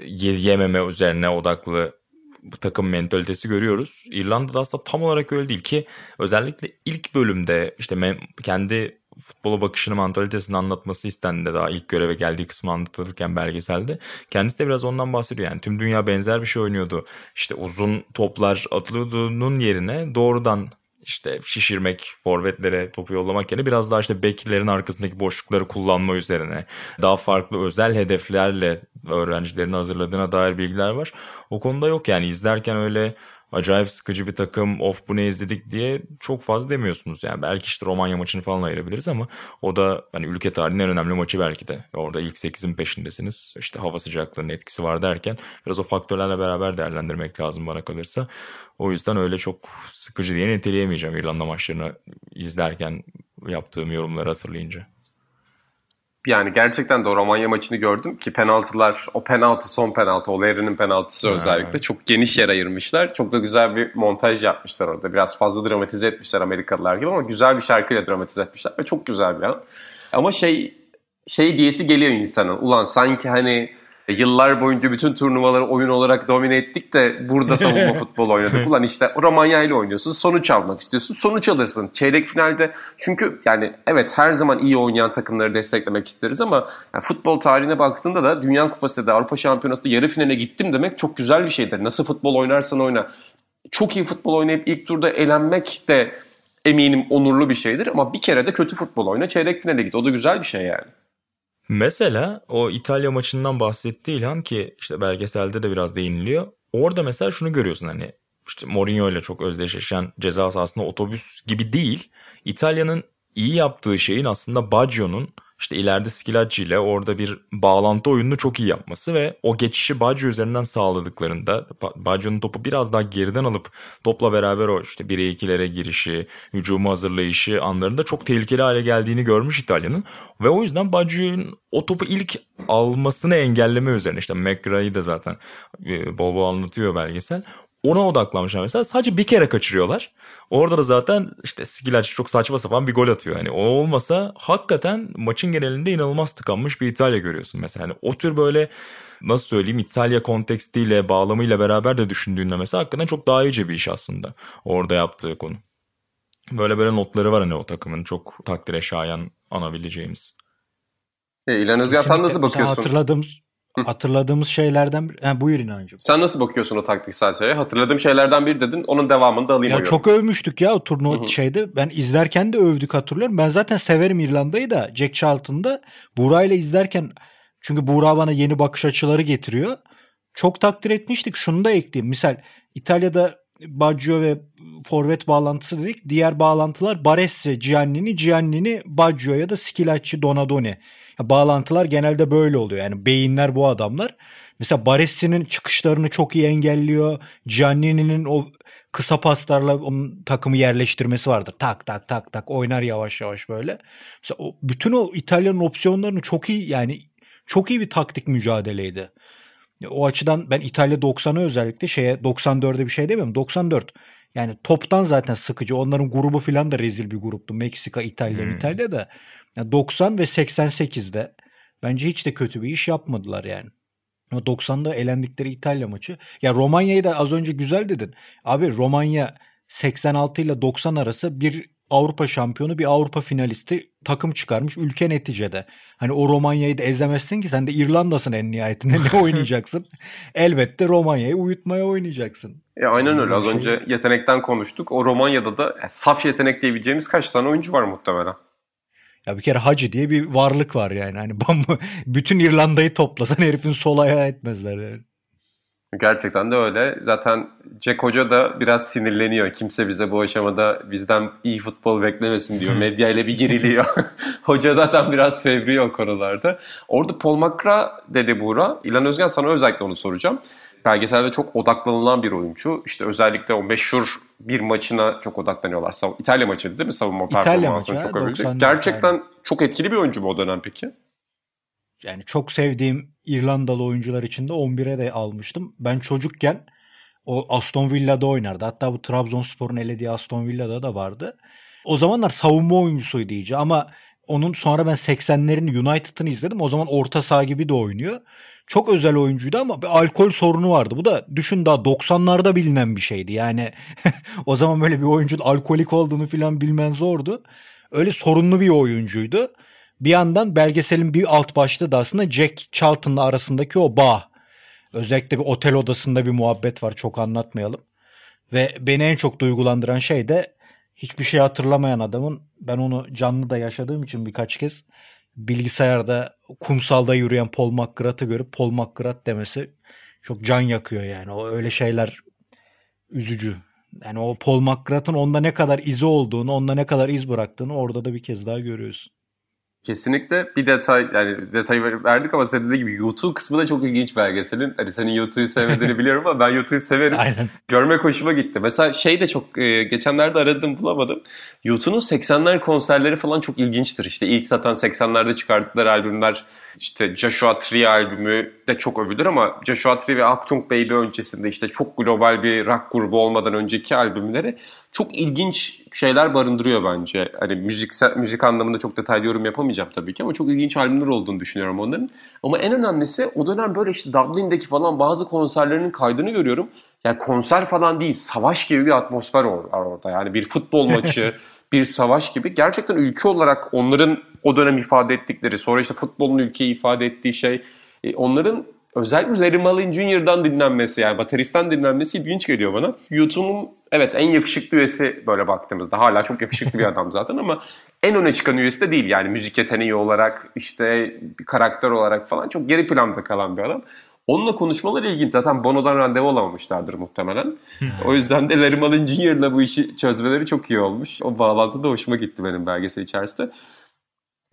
yememe üzerine odaklı bu takım mentalitesi görüyoruz. İrlanda'da aslında tam olarak öyle değil ki özellikle ilk bölümde işte kendi futbola bakışını mantalitesini anlatması istendi daha ilk göreve geldiği kısmı anlatılırken belgeselde. Kendisi de biraz ondan bahsediyor yani tüm dünya benzer bir şey oynuyordu. İşte uzun toplar atılıyordunun yerine doğrudan işte şişirmek, forvetlere topu yollamak yerine biraz daha işte beklerin arkasındaki boşlukları kullanma üzerine daha farklı özel hedeflerle öğrencilerini hazırladığına dair bilgiler var. O konuda yok yani izlerken öyle acayip sıkıcı bir takım of bu ne izledik diye çok fazla demiyorsunuz. Yani belki işte Romanya maçını falan ayırabiliriz ama o da hani ülke tarihinin en önemli maçı belki de. Orada ilk 8'in peşindesiniz. İşte hava sıcaklığının etkisi var derken biraz o faktörlerle beraber değerlendirmek lazım bana kalırsa. O yüzden öyle çok sıkıcı diye niteleyemeyeceğim İrlanda maçlarını izlerken yaptığım yorumları hatırlayınca yani gerçekten de o Romanya maçını gördüm ki penaltılar, o penaltı son penaltı, o Larry'nin penaltısı ha. özellikle çok geniş yer ayırmışlar. Çok da güzel bir montaj yapmışlar orada. Biraz fazla dramatize etmişler Amerikalılar gibi ama güzel bir şarkıyla dramatize etmişler ve çok güzel bir an. Ama şey şey diyesi geliyor insanın. Ulan sanki hani Yıllar boyunca bütün turnuvaları oyun olarak domine ettik de burada savunma futbol oynadık. Ulan işte Romanya ile oynuyorsun. Sonuç almak istiyorsun. Sonuç alırsın. Çeyrek finalde çünkü yani evet her zaman iyi oynayan takımları desteklemek isteriz ama yani futbol tarihine baktığında da Dünya Kupası da Avrupa Şampiyonası da yarı finale gittim demek çok güzel bir şeydir. Nasıl futbol oynarsan oyna. Çok iyi futbol oynayıp ilk turda elenmek de eminim onurlu bir şeydir ama bir kere de kötü futbol oyna çeyrek finale git. O da güzel bir şey yani. Mesela o İtalya maçından bahsetti İlhan ki işte belgeselde de biraz değiniliyor. Orada mesela şunu görüyorsun hani işte Mourinho ile çok özdeşleşen ceza sahasında otobüs gibi değil. İtalya'nın iyi yaptığı şeyin aslında Baggio'nun işte ileride Skilacci ile orada bir bağlantı oyununu çok iyi yapması ve o geçişi Baggio üzerinden sağladıklarında Baggio'nun topu biraz daha geriden alıp topla beraber o işte 1'e 2'lere girişi, hücumu hazırlayışı anlarında çok tehlikeli hale geldiğini görmüş İtalya'nın. Ve o yüzden Baggio'nun o topu ilk almasını engelleme üzerine işte McRae'yi de zaten e, bol bol anlatıyor belgesel ona odaklanmışlar mesela. Sadece bir kere kaçırıyorlar. Orada da zaten işte Skilac çok saçma sapan bir gol atıyor. Yani o olmasa hakikaten maçın genelinde inanılmaz tıkanmış bir İtalya görüyorsun mesela. Yani o tür böyle nasıl söyleyeyim İtalya kontekstiyle bağlamıyla beraber de düşündüğünde mesela hakikaten çok daha iyice bir iş aslında. Orada yaptığı konu. Böyle böyle notları var hani o takımın çok takdire şayan anabileceğimiz. E, İlhan Özgen sen nasıl bakıyorsun? Hatırladığım Hatırladığımız şeylerden yani buyur inancım. Sen nasıl bakıyorsun o taktik stratejiye? Hatırladığım şeylerden bir dedin. Onun devamını da alayım. Ya çok övmüştük ya o turnuva şeyde. Ben izlerken de övdük hatırlıyorum. Ben zaten severim İrlanda'yı da. Jack Charlton'da Buğra ile izlerken çünkü Buğra bana yeni bakış açıları getiriyor. Çok takdir etmiştik. Şunu da ekleyeyim. Misal İtalya'da Baggio ve forvet bağlantısı dedik. Diğer bağlantılar Baresi, Giannini, Giannini, Baggio ya da Skilacci, Donadoni bağlantılar genelde böyle oluyor. Yani beyinler bu adamlar. Mesela Baresi'nin çıkışlarını çok iyi engelliyor. Giannini'nin o kısa paslarla onun takımı yerleştirmesi vardır. Tak tak tak tak oynar yavaş yavaş böyle. Mesela o, bütün o İtalya'nın opsiyonlarını çok iyi yani çok iyi bir taktik mücadeleydi. O açıdan ben İtalya 90'ı özellikle şeye 94'e bir şey demiyorum. 94 yani toptan zaten sıkıcı. Onların grubu falan da rezil bir gruptu. Meksika, İtalya, hmm. İtalya da. Yani 90 ve 88'de bence hiç de kötü bir iş yapmadılar yani. Ama 90'da elendikleri İtalya maçı. Ya Romanya'yı da az önce güzel dedin. Abi Romanya 86 ile 90 arası bir Avrupa şampiyonu bir Avrupa finalisti takım çıkarmış ülke neticede. Hani o Romanya'yı da ezemezsin ki sen de İrlanda'sın en nihayetinde ne oynayacaksın? Elbette Romanya'yı uyutmaya oynayacaksın. E, aynen öyle az şey... önce yetenekten konuştuk. O Romanya'da da yani saf yetenek diyebileceğimiz kaç tane oyuncu var muhtemelen. Ya bir kere Hacı diye bir varlık var yani. Hani bütün İrlanda'yı toplasan herifin sol ayağı etmezler yani. Gerçekten de öyle. Zaten Jack Hoca da biraz sinirleniyor. Kimse bize bu aşamada bizden iyi futbol beklemesin diyor. Medya ile bir geriliyor. Hoca zaten biraz fevri o konularda. Orada Paul Makra dedi Buğra. İlan Özgen sana özellikle onu soracağım. Belgeselde çok odaklanılan bir oyuncu. İşte özellikle o meşhur bir maçına çok odaklanıyorlar. İtalya maçıydı değil mi savunma performansını çok övüldü. Gerçekten çok etkili bir oyuncu mu o dönem peki? yani çok sevdiğim İrlandalı oyuncular içinde 11'e de almıştım. Ben çocukken o Aston Villa'da oynardı. Hatta bu Trabzonspor'un elediği Aston Villa'da da vardı. O zamanlar savunma oyuncusuydu iyice ama onun sonra ben 80'lerin United'ını izledim. O zaman orta saha gibi de oynuyor. Çok özel oyuncuydu ama bir alkol sorunu vardı. Bu da düşün daha 90'larda bilinen bir şeydi. Yani o zaman böyle bir oyuncunun alkolik olduğunu falan bilmen zordu. Öyle sorunlu bir oyuncuydu. Bir yandan belgeselin bir alt başlığı da aslında Jack Charlton'la arasındaki o bağ. Özellikle bir otel odasında bir muhabbet var çok anlatmayalım. Ve beni en çok duygulandıran şey de hiçbir şey hatırlamayan adamın ben onu canlı da yaşadığım için birkaç kez bilgisayarda kumsalda yürüyen Paul McGrath'ı görüp Paul McGrath demesi çok can yakıyor yani. O öyle şeyler üzücü. Yani o Paul McGrath'ın onda ne kadar izi olduğunu, onda ne kadar iz bıraktığını orada da bir kez daha görüyorsun. Kesinlikle bir detay yani detayı verdik ama senin dediğin gibi YouTube kısmı da çok ilginç belgeselin. Hani senin YouTube'u sevmediğini biliyorum ama ben YouTube'u severim. Aynen. Görmek hoşuma gitti. Mesela şey de çok e, geçenlerde aradım bulamadım. YouTube'un 80'ler konserleri falan çok ilginçtir. İşte ilk zaten 80'lerde çıkardıkları albümler işte Joshua Tree albümü de çok övülür ama Joshua Tree ve Aktung Baby öncesinde işte çok global bir rock grubu olmadan önceki albümleri çok ilginç şeyler barındırıyor bence. Hani müzik müzik anlamında çok detaylı yorum yapamayacağım tabii ki ama çok ilginç albümler olduğunu düşünüyorum onların. Ama en önemlisi o dönem böyle işte Dublin'deki falan bazı konserlerinin kaydını görüyorum. Yani konser falan değil, savaş gibi bir atmosfer var orada. Yani bir futbol maçı, bir savaş gibi. Gerçekten ülke olarak onların o dönem ifade ettikleri, sonra işte futbolun ülkeyi ifade ettiği şey, e, onların özellikle Larry Mullen Jr.'dan dinlenmesi yani bateristten dinlenmesi ilginç geliyor bana. YouTube'un evet en yakışıklı üyesi böyle baktığımızda hala çok yakışıklı bir adam zaten ama en öne çıkan üyesi de değil yani müzik yeteneği olarak işte bir karakter olarak falan çok geri planda kalan bir adam. Onunla konuşmaları ilginç. Zaten Bono'dan randevu alamamışlardır muhtemelen. o yüzden de Larry Mullen Jr.'la bu işi çözmeleri çok iyi olmuş. O bağlantı da hoşuma gitti benim belgesel içerisinde.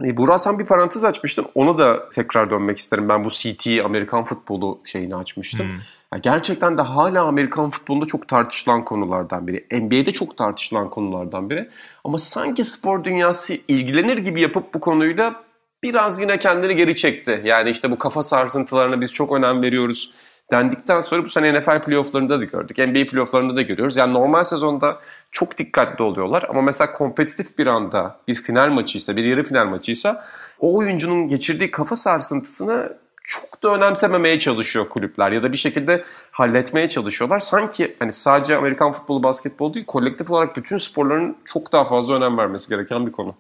E, Burak sen bir parantez açmıştın. Onu da tekrar dönmek isterim. Ben bu CT Amerikan futbolu şeyini açmıştım. Hmm. Yani gerçekten de hala Amerikan futbolunda çok tartışılan konulardan biri. NBA'de çok tartışılan konulardan biri. Ama sanki spor dünyası ilgilenir gibi yapıp bu konuyla biraz yine kendini geri çekti. Yani işte bu kafa sarsıntılarına biz çok önem veriyoruz dendikten sonra bu sene NFL playofflarında da gördük. NBA playofflarında da görüyoruz. Yani normal sezonda çok dikkatli oluyorlar ama mesela kompetitif bir anda bir final maçıysa, bir yarı final maçıysa o oyuncunun geçirdiği kafa sarsıntısını çok da önemsememeye çalışıyor kulüpler ya da bir şekilde halletmeye çalışıyorlar. Sanki hani sadece Amerikan futbolu, basketbol değil, kolektif olarak bütün sporların çok daha fazla önem vermesi gereken bir konu.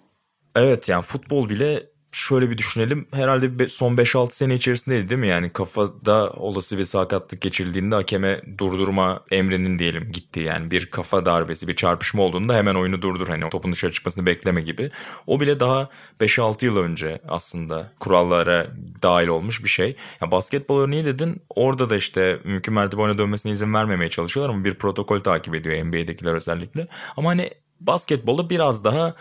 Evet yani futbol bile şöyle bir düşünelim. Herhalde son 5-6 sene içerisindeydi değil mi? Yani kafada olası bir sakatlık geçildiğinde hakeme durdurma emrinin diyelim gitti. Yani bir kafa darbesi, bir çarpışma olduğunda hemen oyunu durdur. Hani topun dışarı çıkmasını bekleme gibi. O bile daha 5-6 yıl önce aslında kurallara dahil olmuş bir şey. Ya basketbol örneği dedin. Orada da işte mümkün mertebe oyuna dönmesine izin vermemeye çalışıyorlar ama bir protokol takip ediyor NBA'dekiler özellikle. Ama hani basketbolu biraz daha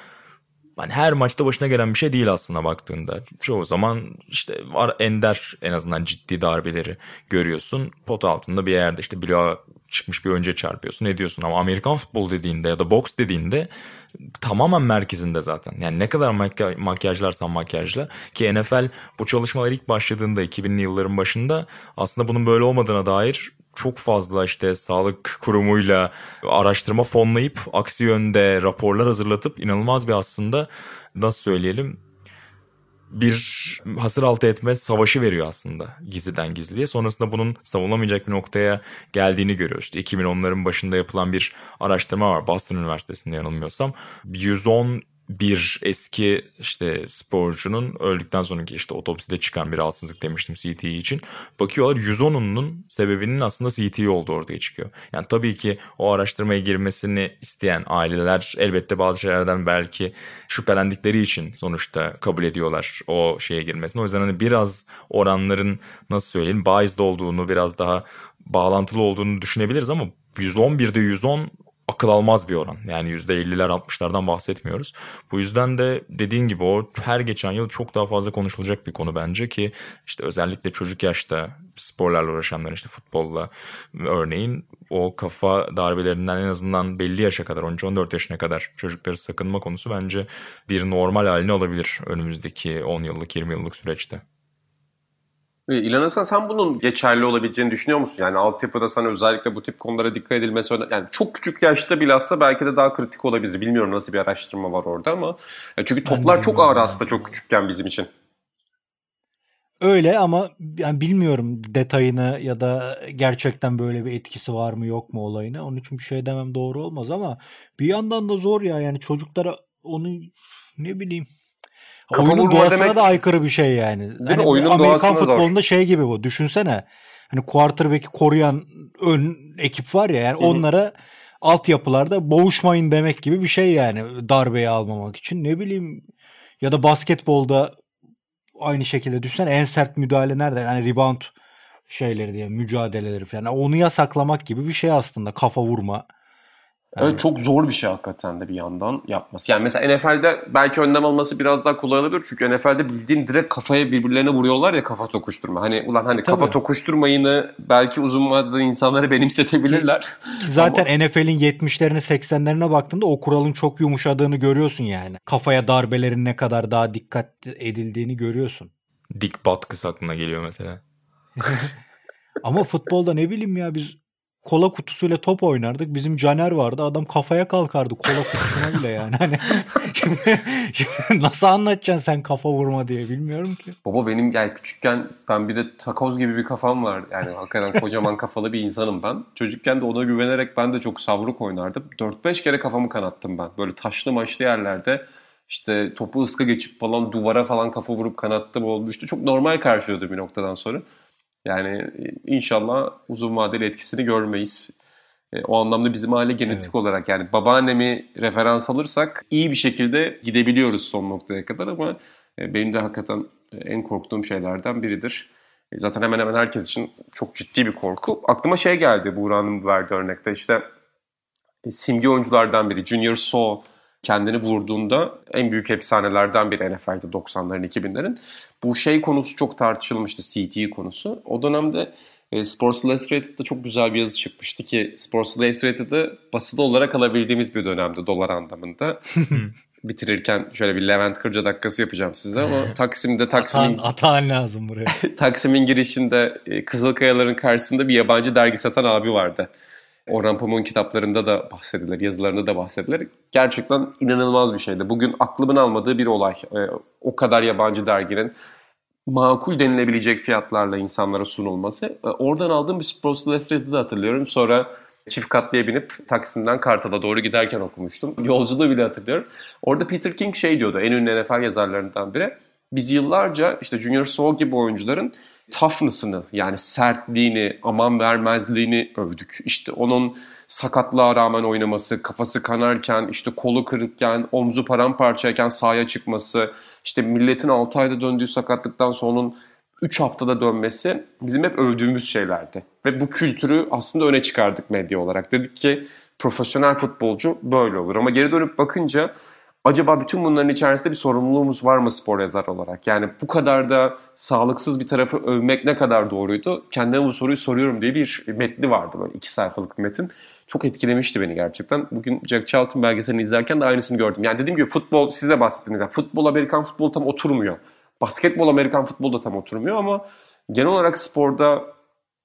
hani her maçta başına gelen bir şey değil aslında baktığında. Çoğu zaman işte var ender en azından ciddi darbeleri görüyorsun. Pot altında bir yerde işte bloğa çıkmış bir önce çarpıyorsun ne diyorsun ama Amerikan futbolu dediğinde ya da boks dediğinde tamamen merkezinde zaten. Yani ne kadar makyaj, makyajlarsan makyajla ki NFL bu çalışmalar ilk başladığında 2000'li yılların başında aslında bunun böyle olmadığına dair çok fazla işte sağlık kurumuyla araştırma fonlayıp aksi yönde raporlar hazırlatıp inanılmaz bir aslında nasıl söyleyelim bir hasır altı etme savaşı veriyor aslında gizliden gizliye. Sonrasında bunun savunamayacak bir noktaya geldiğini görüyoruz. İşte 2010'ların başında yapılan bir araştırma var Boston Üniversitesi'nde yanılmıyorsam. 110 bir eski işte sporcunun öldükten sonraki işte otopside çıkan bir rahatsızlık demiştim CTE için. Bakıyorlar 110'unun sebebinin aslında CTE olduğu ortaya çıkıyor. Yani tabii ki o araştırmaya girmesini isteyen aileler elbette bazı şeylerden belki şüphelendikleri için sonuçta kabul ediyorlar o şeye girmesini. O yüzden hani biraz oranların nasıl söyleyeyim biased olduğunu biraz daha bağlantılı olduğunu düşünebiliriz ama 111'de 110 akıl almaz bir oran. Yani %50'ler 60'lardan bahsetmiyoruz. Bu yüzden de dediğin gibi o her geçen yıl çok daha fazla konuşulacak bir konu bence ki işte özellikle çocuk yaşta sporlarla uğraşanların işte futbolla örneğin o kafa darbelerinden en azından belli yaşa kadar 13-14 yaşına kadar çocukları sakınma konusu bence bir normal haline alabilir önümüzdeki 10 yıllık 20 yıllık süreçte. Ee, İlhan Hasan sen bunun geçerli olabileceğini düşünüyor musun? Yani altyapıda sana özellikle bu tip konulara dikkat edilmesi yani çok küçük yaşta bilhassa belki de daha kritik olabilir. Bilmiyorum nasıl bir araştırma var orada ama çünkü toplar çok ağır aslında çok küçükken bizim için. Öyle ama yani bilmiyorum detayını ya da gerçekten böyle bir etkisi var mı yok mu olayını. Onun için bir şey demem doğru olmaz ama bir yandan da zor ya yani çocuklara onu ne bileyim Kafa Oyunun doğasına demek... da aykırı bir şey yani. Değil hani mi? Oyunun Amerikan futbolunda zor. şey gibi bu. Düşünsene. Hani quarterback'i koruyan ön ekip var ya yani Hı-hı. onlara altyapılarda boğuşmayın demek gibi bir şey yani darbeyi almamak için. Ne bileyim ya da basketbolda aynı şekilde düşünsen en sert müdahale nerede? Yani rebound şeyleri diye mücadeleleri falan. Onu yasaklamak gibi bir şey aslında kafa vurma. Yani. Evet çok zor bir şey hakikaten de bir yandan yapması. Yani mesela NFL'de belki önlem alması biraz daha kolay olabilir. Çünkü NFL'de bildiğin direkt kafaya birbirlerine vuruyorlar ya kafa tokuşturma. Hani ulan hani Tabii. kafa tokuşturmayını belki uzun vadede insanlara benimsetebilirler. Ki, zaten Ama... NFL'in 70'lerine 80'lerine baktığında o kuralın çok yumuşadığını görüyorsun yani. Kafaya darbelerin ne kadar daha dikkat edildiğini görüyorsun. Dik Batkıs aklına geliyor mesela. Ama futbolda ne bileyim ya biz kola kutusuyla top oynardık. Bizim Caner vardı. Adam kafaya kalkardı kola kutusuna bile yani. Hani şimdi, şimdi nasıl anlatacaksın sen kafa vurma diye bilmiyorum ki. Baba benim yani küçükken ben bir de takoz gibi bir kafam var. Yani hakikaten kocaman kafalı bir insanım ben. Çocukken de ona güvenerek ben de çok savruk oynardım. 4-5 kere kafamı kanattım ben. Böyle taşlı maçlı yerlerde işte topu ıska geçip falan duvara falan kafa vurup kanattım olmuştu. Çok normal karşılıyordu bir noktadan sonra. Yani e, inşallah uzun vadeli etkisini görmeyiz. E, o anlamda bizim aile genetik evet. olarak yani babaannemi referans alırsak iyi bir şekilde gidebiliyoruz son noktaya kadar ama e, benim de hakikaten en korktuğum şeylerden biridir. Zaten hemen hemen herkes için çok ciddi bir korku. Aklıma şey geldi Buğra'nın verdiği örnekte işte simge oyunculardan biri Junior So kendini vurduğunda en büyük efsanelerden biri NFL'de 90'ların 2000'lerin. Bu şey konusu çok tartışılmıştı CTE konusu. O dönemde e, Sports Illustrated'da çok güzel bir yazı çıkmıştı ki Sports Illustrated'ı basılı olarak alabildiğimiz bir dönemde dolar anlamında. Bitirirken şöyle bir Levent Kırca dakikası yapacağım size ama Taksim'de Taksim'in... Atan, atan lazım buraya. Taksim'in girişinde e, Kızılkayaların karşısında bir yabancı dergi satan abi vardı. Orhan Pamuk'un kitaplarında da bahsedilir, yazılarında da bahsedilir. Gerçekten inanılmaz bir şeydi. Bugün aklımın almadığı bir olay. Ee, o kadar yabancı derginin makul denilebilecek fiyatlarla insanlara sunulması. Ee, oradan aldığım bir Sports Illustrated'ı hatırlıyorum. Sonra çift katlıya binip Taksim'den Kartal'a doğru giderken okumuştum. Yolculuğu bile hatırlıyorum. Orada Peter King şey diyordu, en ünlü NFL yazarlarından biri. Biz yıllarca işte Junior Saul gibi oyuncuların toughness'ını yani sertliğini, aman vermezliğini övdük. İşte onun sakatlığa rağmen oynaması, kafası kanarken, işte kolu kırıkken, omzu paramparçayken sahaya çıkması, işte milletin 6 ayda döndüğü sakatlıktan sonra onun 3 haftada dönmesi bizim hep övdüğümüz şeylerdi. Ve bu kültürü aslında öne çıkardık medya olarak. Dedik ki profesyonel futbolcu böyle olur. Ama geri dönüp bakınca acaba bütün bunların içerisinde bir sorumluluğumuz var mı spor yazar olarak? Yani bu kadar da sağlıksız bir tarafı övmek ne kadar doğruydu? Kendime bu soruyu soruyorum diye bir metni vardı böyle iki sayfalık bir metin. Çok etkilemişti beni gerçekten. Bugün Jack Charlton belgeselini izlerken de aynısını gördüm. Yani dediğim gibi futbol, siz de bahsettiniz. Yani futbol, Amerikan futbolu tam oturmuyor. Basketbol, Amerikan futbolu da tam oturmuyor ama genel olarak sporda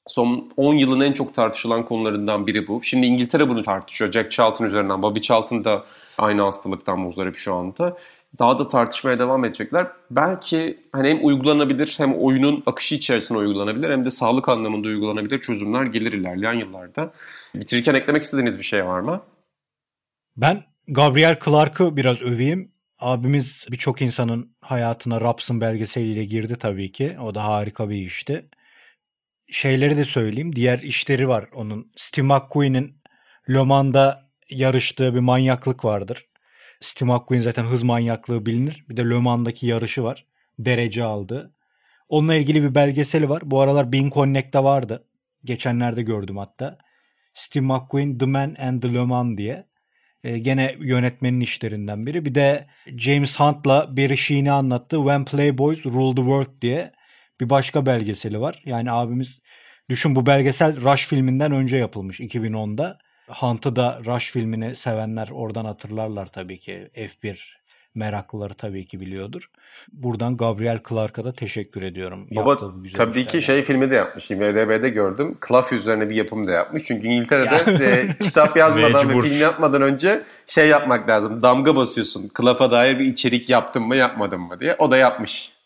son 10 yılın en çok tartışılan konularından biri bu. Şimdi İngiltere bunu tartışıyor. Jack Charlton üzerinden. Bobby Charlton da aynı hastalıktan muzdarip şu anda. daha da tartışmaya devam edecekler. Belki hani hem uygulanabilir hem oyunun akışı içerisinde uygulanabilir hem de sağlık anlamında uygulanabilir çözümler gelir ilerleyen yıllarda. Bitirirken eklemek istediğiniz bir şey var mı? Ben Gabriel Clark'ı biraz öveyim. Abimiz birçok insanın hayatına Raps'ın belgeseliyle girdi tabii ki. O da harika bir işti. Şeyleri de söyleyeyim. Diğer işleri var onun. Steve McQueen'in Le Mans'da yarıştığı bir manyaklık vardır. Steve McQueen zaten hız manyaklığı bilinir. Bir de Le yarışı var. Derece aldı. Onunla ilgili bir belgeseli var. Bu aralar Bing Connect'te vardı. Geçenlerde gördüm hatta. Steve McQueen The Man and the Le Mans diye. E, gene yönetmenin işlerinden biri. Bir de James Hunt'la Barry Sheen'i anlattı. When Playboys Rule the World diye bir başka belgeseli var. Yani abimiz düşün bu belgesel Rush filminden önce yapılmış 2010'da. Hunt'ı da Rush filmini sevenler oradan hatırlarlar tabii ki. F1 meraklıları tabii ki biliyordur. Buradan Gabriel Clark'a da teşekkür ediyorum. Baba tabii ki şey filmi de yapmış. IMDB'de gördüm. Clough üzerine bir yapım da yapmış. Çünkü İngiltere'de e, kitap yazmadan ve film yapmadan önce şey yapmak lazım. Damga basıyorsun. Clough'a dair bir içerik yaptın mı yapmadın mı diye. O da yapmış.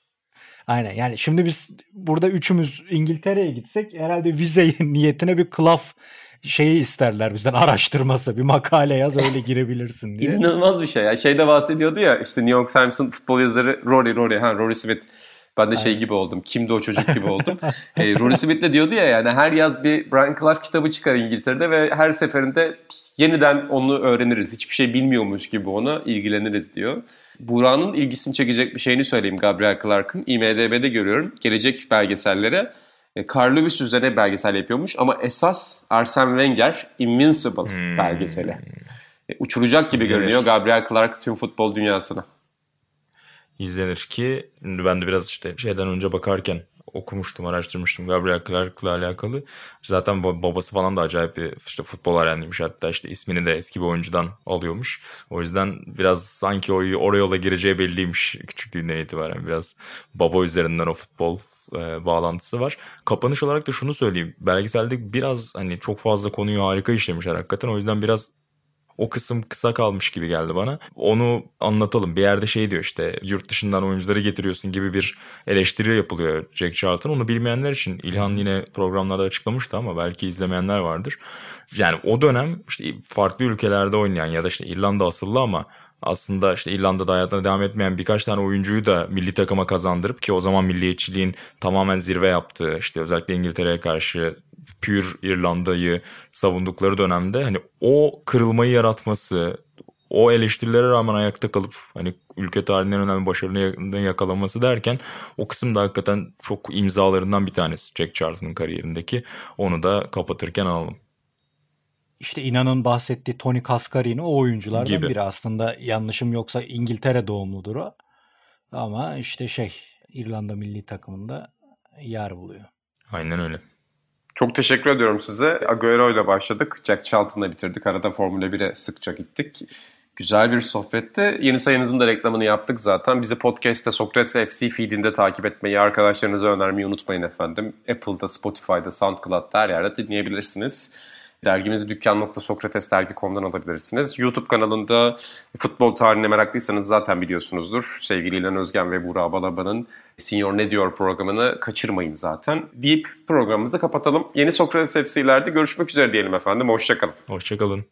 Aynen yani şimdi biz burada üçümüz İngiltere'ye gitsek herhalde vize niyetine bir Clough şeyi isterler bizden araştırması bir makale yaz öyle girebilirsin diye. İnanılmaz bir şey ya. Şeyde bahsediyordu ya işte New York Times'ın futbol yazarı Rory Rory ha Rory Smith. Ben de şey Aynen. gibi oldum. Kimdi o çocuk gibi oldum. e, Rory Smith de diyordu ya yani her yaz bir Brian Clough kitabı çıkar İngiltere'de ve her seferinde yeniden onu öğreniriz. Hiçbir şey bilmiyormuş gibi ona ilgileniriz diyor. Buranın ilgisini çekecek bir şeyini söyleyeyim Gabriel Clark'ın. IMDB'de görüyorum. Gelecek belgesellere e, Carl Lewis üzerine belgesel yapıyormuş ama esas Arsene Wenger Invincible hmm. belgeseli. E, uçuracak gibi İzlenir. görünüyor Gabriel Clark tüm futbol dünyasına. İzlenir ki ben de biraz işte şeyden önce bakarken okumuştum, araştırmıştım Gabriel Clark'la alakalı. Zaten babası falan da acayip bir işte futbol öğrenmiş. Hatta işte ismini de eski bir oyuncudan alıyormuş. O yüzden biraz sanki o oraya yola gireceği belliymiş küçüklüğünden itibaren. Biraz baba üzerinden o futbol e, bağlantısı var. Kapanış olarak da şunu söyleyeyim. Belgeselde biraz hani çok fazla konuyu harika işlemişler hakikaten. O yüzden biraz o kısım kısa kalmış gibi geldi bana. Onu anlatalım. Bir yerde şey diyor işte yurt dışından oyuncuları getiriyorsun gibi bir eleştiri yapılıyor Jack Charlton. Onu bilmeyenler için İlhan yine programlarda açıklamıştı ama belki izlemeyenler vardır. Yani o dönem işte farklı ülkelerde oynayan ya da işte İrlanda asıllı ama aslında işte İrlanda'da hayatına devam etmeyen birkaç tane oyuncuyu da milli takıma kazandırıp ki o zaman milliyetçiliğin tamamen zirve yaptığı işte özellikle İngiltere'ye karşı pür İrlanda'yı savundukları dönemde hani o kırılmayı yaratması, o eleştirilere rağmen ayakta kalıp hani ülke tarihinin önemli başarını yakalaması derken o kısım da hakikaten çok imzalarından bir tanesi Jack Charlton'ın kariyerindeki. Onu da kapatırken alalım. İşte inanın bahsettiği Tony Cascarini o oyunculardan Gibi. biri aslında yanlışım yoksa İngiltere doğumludur o. Ama işte şey İrlanda milli takımında yer buluyor. Aynen öyle. Çok teşekkür ediyorum size. Agüero ile başladık. Jack Charlton'la bitirdik. Arada Formula 1'e sıkça gittik. Güzel bir sohbette. Yeni sayımızın da reklamını yaptık zaten. Bizi podcast'te Sokrates FC feedinde takip etmeyi, arkadaşlarınıza önermeyi unutmayın efendim. Apple'da, Spotify'da, SoundCloud'da her yerde dinleyebilirsiniz. Dergimizi dükkan.sokratesdergi.com'dan alabilirsiniz. YouTube kanalında futbol tarihine meraklıysanız zaten biliyorsunuzdur. Sevgili İlhan Özgen ve Burak Balaba'nın Senior Ne Diyor programını kaçırmayın zaten. Deyip programımızı kapatalım. Yeni Sokrates FC'lerde görüşmek üzere diyelim efendim. Hoşçakalın. Hoşçakalın.